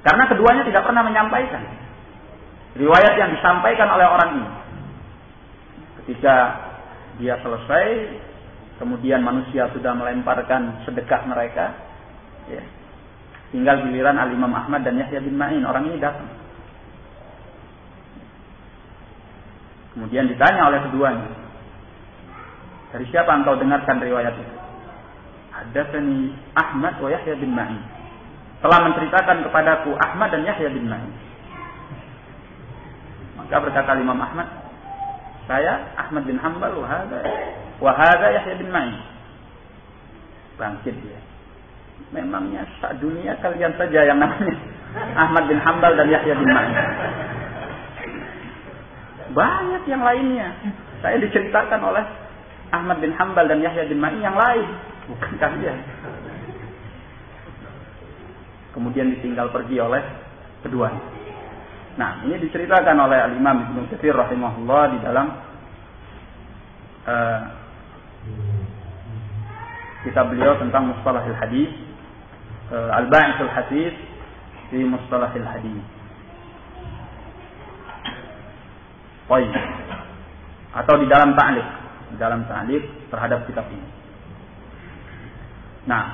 Karena keduanya tidak pernah menyampaikan. Riwayat yang disampaikan oleh orang ini. Ketika dia selesai, kemudian manusia sudah melemparkan sedekah mereka, ya, tinggal giliran Al-Imam Ahmad dan Yahya bin Ma'in. Orang ini datang. Kemudian ditanya oleh keduanya, dari siapa engkau dengarkan riwayat itu? Haddatsani Ahmad wa Yahya bin Ma'in. Telah menceritakan kepadaku Ahmad dan Yahya bin Ma'in. Maka berkata Imam Ahmad, saya Ahmad bin Hambal wa hadza wa hadza Yahya bin Ma'in. Bangkit dia. Memangnya sak dunia kalian saja yang namanya Ahmad bin Hambal dan Yahya bin Ma'in. Banyak yang lainnya. Saya diceritakan oleh Ahmad bin Hambal dan Yahya bin Ma'in yang lain bukan kalian. Kemudian ditinggal pergi oleh keduanya. Nah, ini diceritakan oleh Al-Imam Ibnu Katsir rahimahullah di dalam uh, kitab beliau tentang mustalahil hadis uh, Al-Ba'isul Hadis di mustalahil hadis. Baik. Atau di dalam ta'liq, di dalam ta'liq terhadap kitab ini. Nah.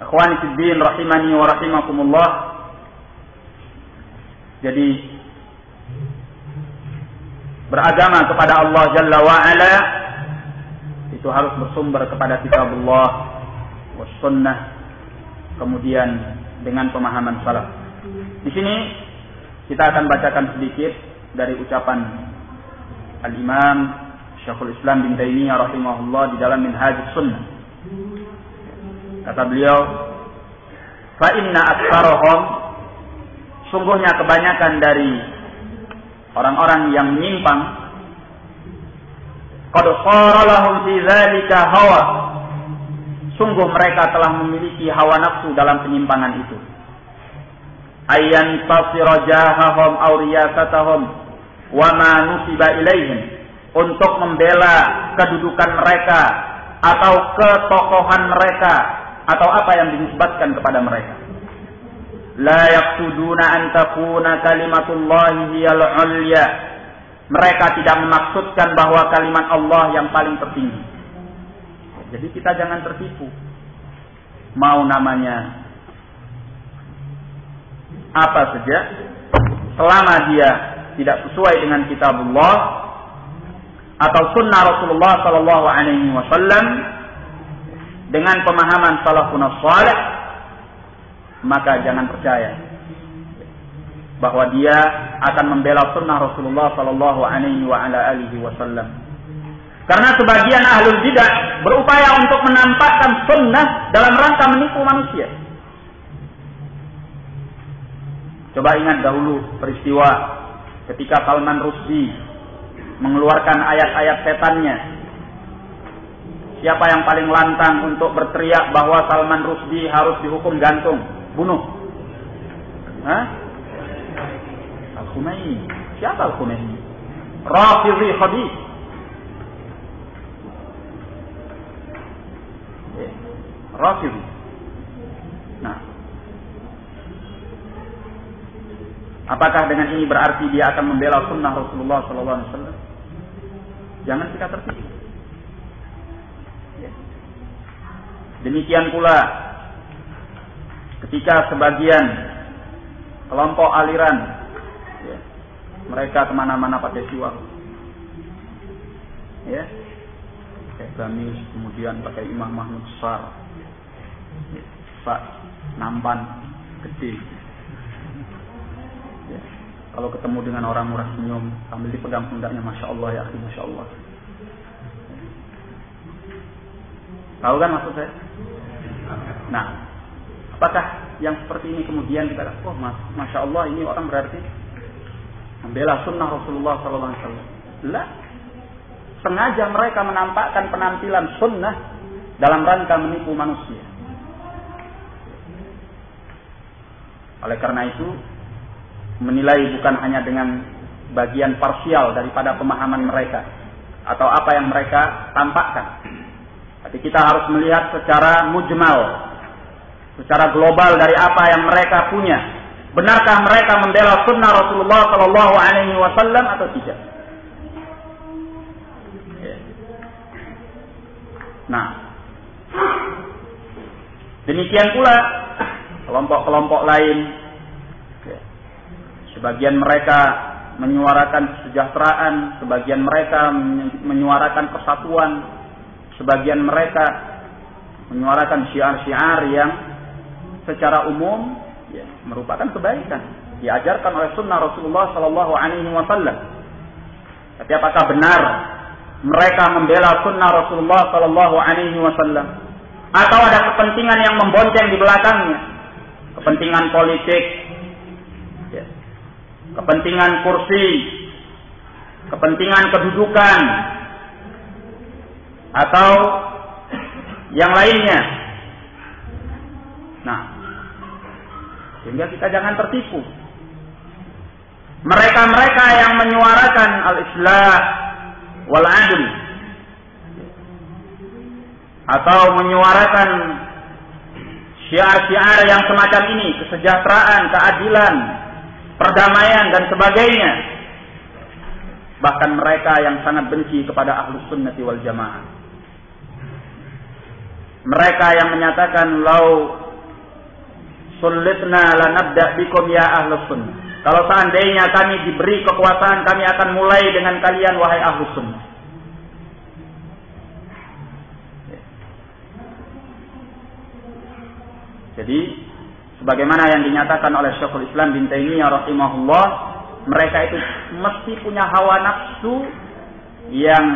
Akhwani fiddin rahimani wa rahimakumullah. Jadi beragama kepada Allah Jalla wa ala itu harus bersumber kepada kitabullah was sunnah kemudian dengan pemahaman salaf. Di sini kita akan bacakan sedikit dari ucapan Al-Imam Syekhul Islam bin Taimiyah rahimahullah di dalam Minhaj Sunnah. Kata beliau, "Fa inna aktsarahum sungguhnya kebanyakan dari orang-orang yang menyimpang qad lahum fi dzalika hawa." Sungguh mereka telah memiliki hawa nafsu dalam penyimpangan itu. Ayyan tasira jahahum wa ma nusiba ilaihim untuk membela kedudukan mereka atau ketokohan mereka atau apa yang dinisbatkan kepada mereka. La yaqsuduna an takuna kalimatullahi hiyal ulya. Mereka tidak memaksudkan bahwa kalimat Allah yang paling tertinggi. Jadi kita jangan tertipu. Mau namanya apa saja, selama dia tidak sesuai dengan kitabullah, atau sunnah Rasulullah Sallallahu Alaihi Wasallam dengan pemahaman salafun salih maka jangan percaya bahwa dia akan membela sunnah Rasulullah Sallallahu Alaihi Wasallam. Karena sebagian ahlul bidah berupaya untuk menampakkan sunnah dalam rangka menipu manusia. Coba ingat dahulu peristiwa ketika Salman Rusdi mengeluarkan ayat-ayat setannya Siapa yang paling lantang untuk berteriak bahwa Salman Rusdi harus dihukum gantung, bunuh? Hah? Al-Khumaini. Siapa Al-Khumaini? Rafidhi Khabib. Ya. Rafidhi. Nah. Apakah dengan ini berarti dia akan membela sunnah Rasulullah SAW? Jangan kita tertipu. Ya. Demikian pula ketika sebagian kelompok aliran ya, mereka ke mana-mana pakai siwak ya pakai gamis kemudian pakai imam mahmud besar ya, pak nampan ya. Kalau ketemu dengan orang murah senyum sambil dipegang pundaknya masya Allah ya akhi masya Allah tahu kan maksud saya nah apakah yang seperti ini kemudian kita oh mas, masya Allah ini orang berarti membela sunnah Rasulullah SAW. Lah, sengaja mereka menampakkan penampilan sunnah dalam rangka menipu manusia. Oleh karena itu, menilai bukan hanya dengan bagian parsial daripada pemahaman mereka atau apa yang mereka tampakkan. Tapi kita harus melihat secara mujmal, secara global dari apa yang mereka punya Benarkah mereka membela sunnah Rasulullah Sallallahu Alaihi Wasallam atau tidak? Nah, demikian pula kelompok-kelompok lain. Sebagian mereka menyuarakan kesejahteraan, sebagian mereka menyuarakan persatuan, sebagian mereka menyuarakan syiar-syiar yang secara umum ya, merupakan kebaikan diajarkan oleh sunnah Rasulullah Sallallahu Alaihi Wasallam. Tapi apakah benar mereka membela sunnah Rasulullah Sallallahu Alaihi Wasallam atau ada kepentingan yang membonceng di belakangnya, kepentingan politik, kepentingan kursi, kepentingan kedudukan, atau yang lainnya. Nah, sehingga kita jangan tertipu. Mereka-mereka yang menyuarakan al-islah wal adl atau menyuarakan syiar-syiar yang semacam ini, kesejahteraan, keadilan, perdamaian dan sebagainya. Bahkan mereka yang sangat benci kepada ahlus sunnati wal jamaah. Mereka yang menyatakan lau Sulitna lanabda bikum ya ahlus sunnah. Kalau seandainya kami diberi kekuasaan, kami akan mulai dengan kalian wahai ahlus sunnah. Jadi, sebagaimana yang dinyatakan oleh Syekhul Islam bin Taimiyah rahimahullah, mereka itu mesti punya hawa nafsu yang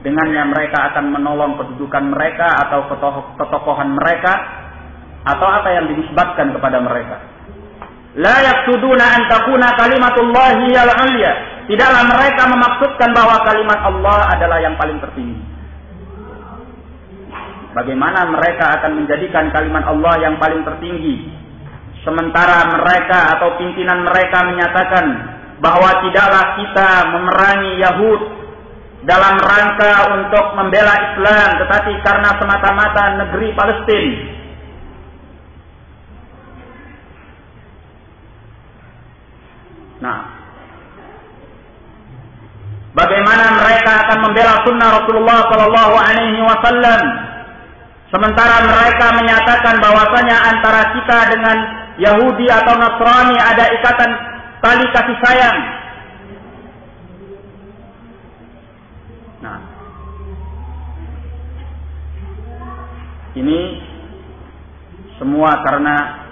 dengannya mereka akan menolong kedudukan mereka atau ketokohan mereka atau apa yang dinisbatkan kepada mereka. La yaksuduna an takuna kalimatullahi al ulya. Tidaklah mereka memaksudkan bahwa kalimat Allah adalah yang paling tertinggi. Bagaimana mereka akan menjadikan kalimat Allah yang paling tertinggi? Sementara mereka atau pimpinan mereka menyatakan bahwa tidaklah kita memerangi Yahud dalam rangka untuk membela Islam tetapi karena semata-mata negeri Palestina Nah, bagaimana mereka akan membela sunnah Rasulullah Sallallahu Alaihi Wasallam, sementara mereka menyatakan bahwasanya antara kita dengan Yahudi atau Nasrani ada ikatan tali kasih sayang. Nah, ini semua karena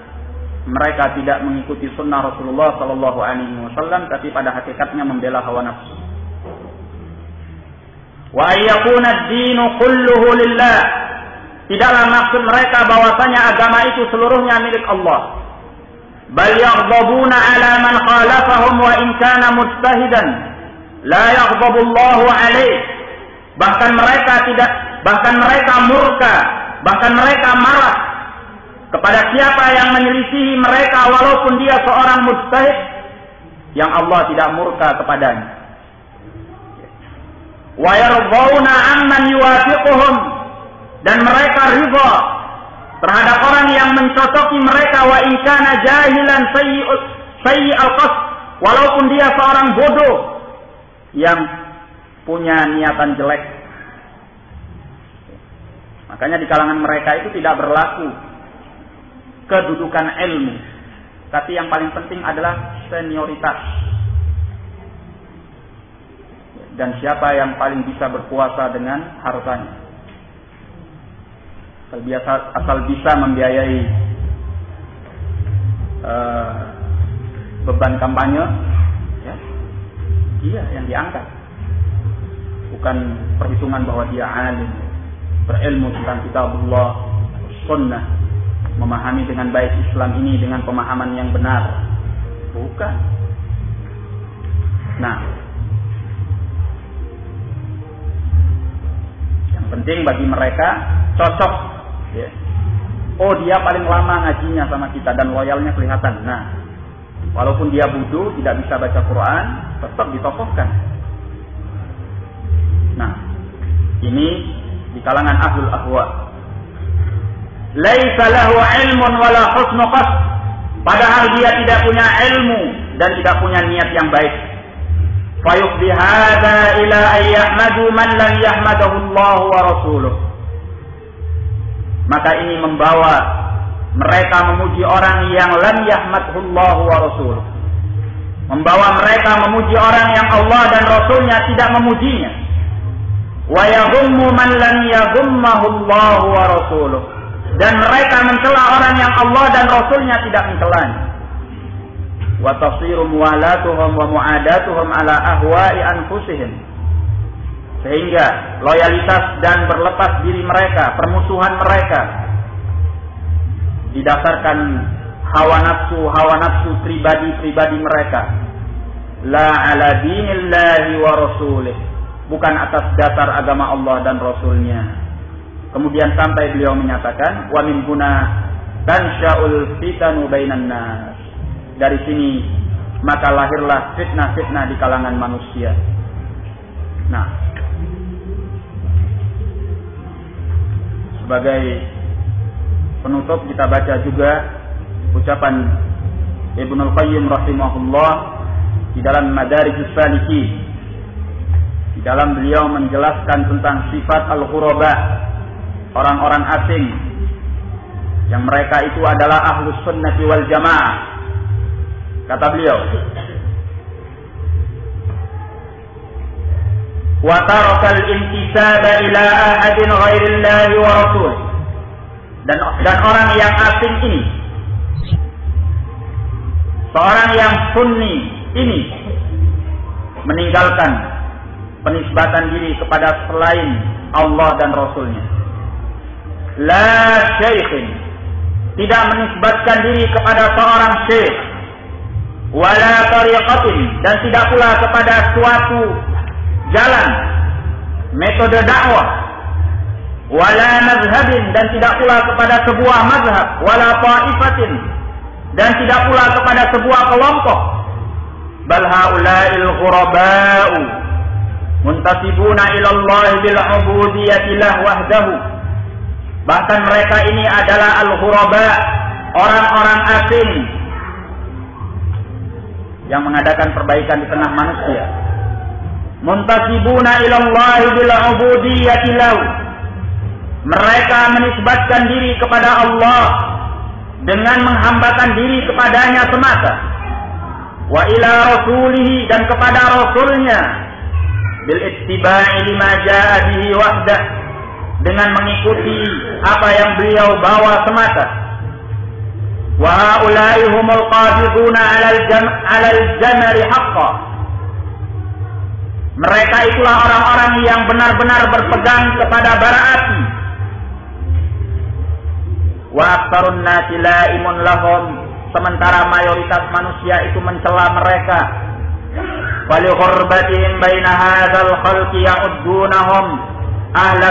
mereka tidak mengikuti sunnah Rasulullah Sallallahu Alaihi Wasallam, tapi pada hakikatnya membela hawa nafsu. Wa ayyakuna dinu kulluhu lillah. Tidaklah maksud mereka bahwasanya agama itu seluruhnya milik Allah. Bal yaghdabuna ala man khalafahum wa in kana mujtahidan. La Allah. Bahkan mereka tidak bahkan mereka murka, bahkan mereka marah kepada siapa yang menyelisihi mereka walaupun dia seorang mujtahid yang Allah tidak murka kepadanya. Wa yardawna amman yuwafiquhum dan mereka ridha terhadap orang yang mencocoki mereka wa in kana jahilan sayyi al-qasd walaupun dia seorang bodoh yang punya niatan jelek. Makanya di kalangan mereka itu tidak berlaku kedudukan ilmu. Tapi yang paling penting adalah senioritas. Dan siapa yang paling bisa berpuasa dengan hartanya. Asal, biasa, asal bisa membiayai uh, beban kampanye, ya, dia yang diangkat. Bukan perhitungan bahwa dia alim, berilmu tentang kitabullah, sunnah, memahami dengan baik Islam ini dengan pemahaman yang benar. Bukan. Nah, yang penting bagi mereka cocok. Ya. Oh dia paling lama ngajinya sama kita dan loyalnya kelihatan. Nah, walaupun dia budu tidak bisa baca Quran, tetap ditokohkan. Nah, ini di kalangan ahlul ahwa laisa lahu ilmun wala husnu padahal dia tidak punya ilmu dan tidak punya niat yang baik fayuqdi ila ayyahmadu man lam yahmadahu Allah wa rasuluh maka ini membawa mereka memuji orang yang lam yahmadhu Allah wa rasuluh membawa mereka memuji orang yang Allah dan Rasulnya tidak memujinya wa yahummu man lam yahummahu wa rasuluh dan mereka mencela orang yang Allah dan Rasulnya tidak mencelanya. Wa tasiru muwalatuhum wa mu'adatuhum ala ahwa'i anfusihim. Sehingga loyalitas dan berlepas diri mereka, permusuhan mereka didasarkan hawa nafsu, hawa nafsu pribadi-pribadi mereka. La ala dinillahi wa rasulih. Bukan atas dasar agama Allah dan Rasulnya. Kemudian sampai beliau menyatakan wa min guna tansya'ul fitanu bainan nas. Dari sini maka lahirlah fitnah-fitnah di kalangan manusia. Nah, sebagai penutup kita baca juga ucapan Ibnu Al-Qayyim rahimahullah di dalam Madarijus Salikin di dalam beliau menjelaskan tentang sifat al-ghuraba orang-orang asing yang mereka itu adalah ahlus sunnati wal jamaah. Kata beliau tarakal intisaba ila ahadin ghairillahi wa rasul dan dan orang yang asing ini seorang yang sunni ini meninggalkan penisbatan diri kepada selain Allah dan Rasulnya. La syaikhin tidak menisbatkan diri kepada seorang syekh wala tariqatin dan tidak pula kepada suatu jalan metode dakwah. Wala mazhabin dan tidak pula kepada sebuah mazhab. Wala ta'ifatin dan tidak pula kepada sebuah kelompok. Bal haula'il ghuraba'u muntasibuna ila Allah bil ubudiyyati wahdahu Bahkan mereka ini adalah al-ghuraba, orang-orang asing yang mengadakan perbaikan di tengah manusia. Muntasibuna ilallahi bil ubudiyyati lahu. Mereka menisbatkan diri kepada Allah dengan menghambakan diri kepadanya semata. Wa ila rasulihi dan kepada rasulnya bil ittiba'i lima ja'a bihi wahdah dengan mengikuti apa yang beliau bawa semata. Wa haula'i humul 'alal jam 'alal jamari haqqan. Mereka itulah orang-orang yang benar-benar berpegang kepada bara api. Wa aktsarun nasi la'imun lahum. Sementara mayoritas manusia itu mencela mereka. Wali ghurbatihim baina hadzal khalqi ya'uddunahum ahla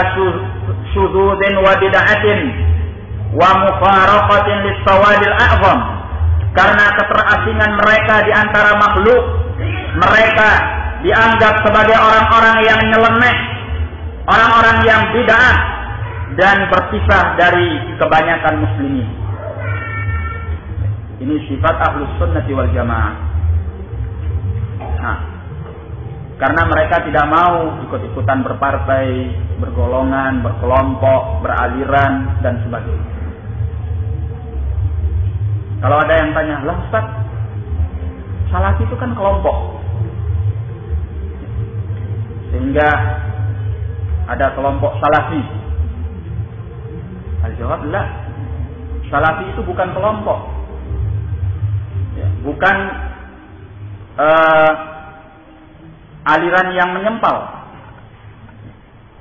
syududin wa bid'atin wa mufaraqatin lis-sawadil a'zam karena keterasingan mereka di antara makhluk mereka dianggap sebagai orang-orang yang nyeleneh orang-orang yang bid'ah dan berpisah dari kebanyakan muslimin ini sifat ahlus sunnati wal jamaah nah, karena mereka tidak mau ikut-ikutan berpartai, bergolongan, berkelompok, beraliran dan sebagainya. Kalau ada yang tanya, lah Ustaz, Salafi itu kan kelompok. Sehingga ada kelompok Salafi. Al-jawab lah. Salafi itu bukan kelompok. Ya, bukan uh, aliran yang menyempal.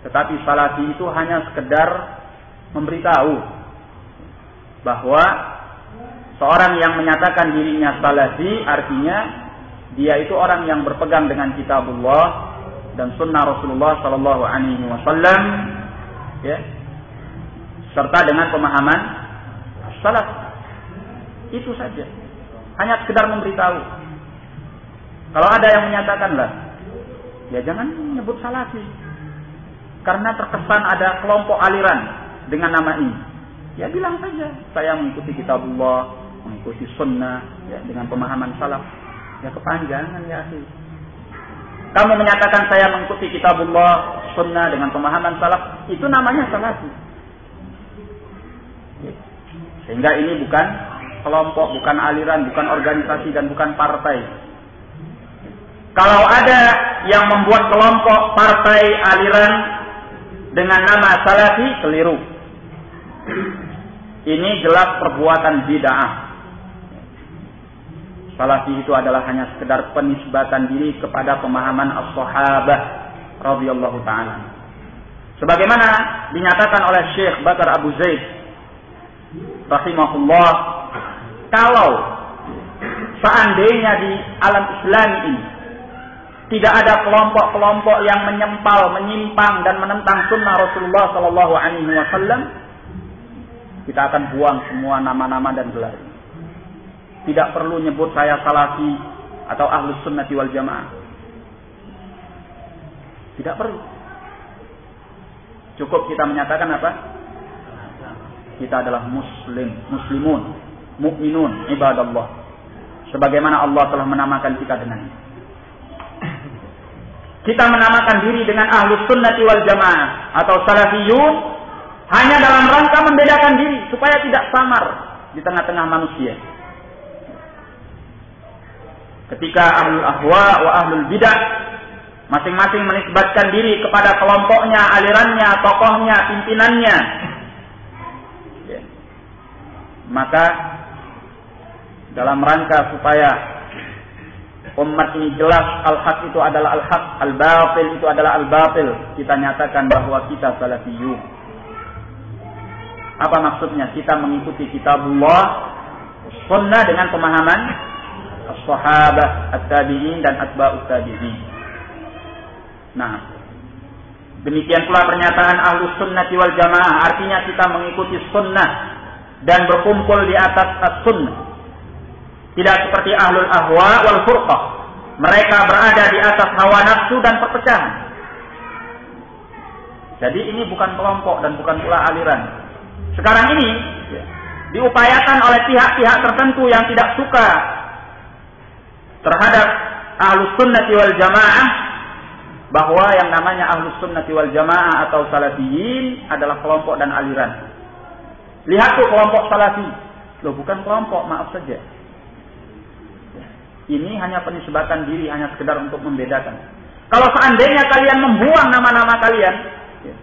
Tetapi salafi itu hanya sekedar memberitahu bahwa seorang yang menyatakan dirinya salafi artinya dia itu orang yang berpegang dengan kitabullah dan sunnah Rasulullah Sallallahu Alaihi Wasallam, ya, serta dengan pemahaman salaf. Itu saja. Hanya sekedar memberitahu. Kalau ada yang menyatakan lah, ya jangan menyebut salafi. Karena terkesan ada kelompok aliran dengan nama ini. Ya bilang saja, saya mengikuti kitabullah, mengikuti sunnah, ya, dengan pemahaman salaf. Ya kepanjangan ya sih. Kamu menyatakan saya mengikuti kitabullah, sunnah dengan pemahaman salaf, itu namanya salafi. Sehingga ini bukan kelompok, bukan aliran, bukan organisasi, dan bukan partai. Kalau ada yang membuat kelompok partai aliran dengan nama salafi keliru. Ini jelas perbuatan bid'ah. Salafi itu adalah hanya sekedar penisbatan diri kepada pemahaman as-sahabah radhiyallahu taala. Sebagaimana dinyatakan oleh Syekh Bakar Abu Zaid rahimahullah kalau seandainya di alam Islam ini tidak ada kelompok-kelompok yang menyempal, menyimpang dan menentang sunnah Rasulullah Sallallahu Alaihi Wasallam, kita akan buang semua nama-nama dan gelar. Tidak perlu nyebut saya salafi atau ahlus sunnati wal jamaah. Tidak perlu. Cukup kita menyatakan apa? Kita adalah muslim, muslimun, mukminun, ibadallah. Sebagaimana Allah telah menamakan kita dengan itu kita menamakan diri dengan ahlus sunnati wal jamaah atau salafiyun hanya dalam rangka membedakan diri supaya tidak samar di tengah-tengah manusia. Ketika ahlul ahwa wa ahlul bidah masing-masing menisbatkan diri kepada kelompoknya, alirannya, tokohnya, pimpinannya. Ya. Maka dalam rangka supaya umat ini jelas al-haq itu adalah al-haq, al-batil itu adalah al-batil. Kita nyatakan bahwa kita salafiyun. Apa maksudnya? Kita mengikuti kitabullah, sunnah dengan pemahaman sahabat, at-tabi'in dan atba'ut tabi'in. Nah, demikian pula pernyataan ahlus sunnah wal jamaah. Artinya kita mengikuti sunnah dan berkumpul di atas as-sunnah tidak seperti ahlul ahwa wal furqah. Mereka berada di atas hawa nafsu dan perpecahan. Jadi ini bukan kelompok dan bukan pula aliran. Sekarang ini diupayakan oleh pihak-pihak tertentu yang tidak suka terhadap ahlus sunnati wal jamaah bahwa yang namanya ahlus sunnati wal jamaah atau salafiyin adalah kelompok dan aliran. Lihat tuh kelompok salafi. Loh bukan kelompok, maaf saja. Ini hanya penisbatan diri, hanya sekedar untuk membedakan. Kalau seandainya kalian membuang nama-nama kalian, ya,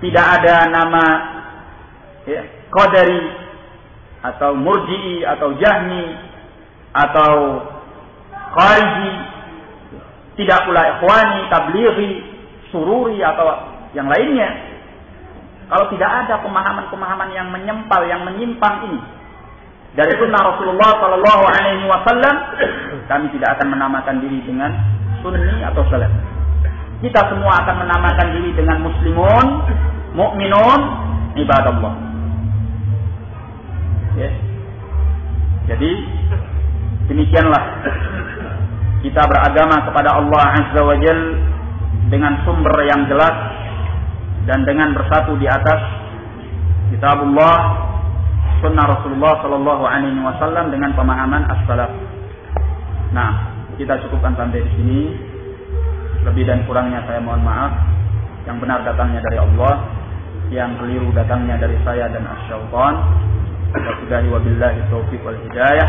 tidak ada nama ya, Qadari atau Murji'i atau Jahmi atau Khariji, tidak pula Ikhwani, Tablighi, Sururi atau yang lainnya. Kalau tidak ada pemahaman-pemahaman yang menyempal, yang menyimpang ini, dari sunnah Rasulullah Sallallahu Alaihi Wasallam, kami tidak akan menamakan diri dengan sunni atau salaf. kita semua akan menamakan diri dengan muslimun, mukminun, ibadallah. Ya. Jadi demikianlah kita beragama kepada Allah Azza wa Jal dengan sumber yang jelas dan dengan bersatu di atas kitabullah sunnah Rasulullah sallallahu alaihi wasallam dengan pemahaman as-salaf. Nah, kita cukupkan sampai di sini. Lebih dan kurangnya saya mohon maaf. Yang benar datangnya dari Allah, yang keliru datangnya dari saya dan wabillahi taufiq wal hidayah.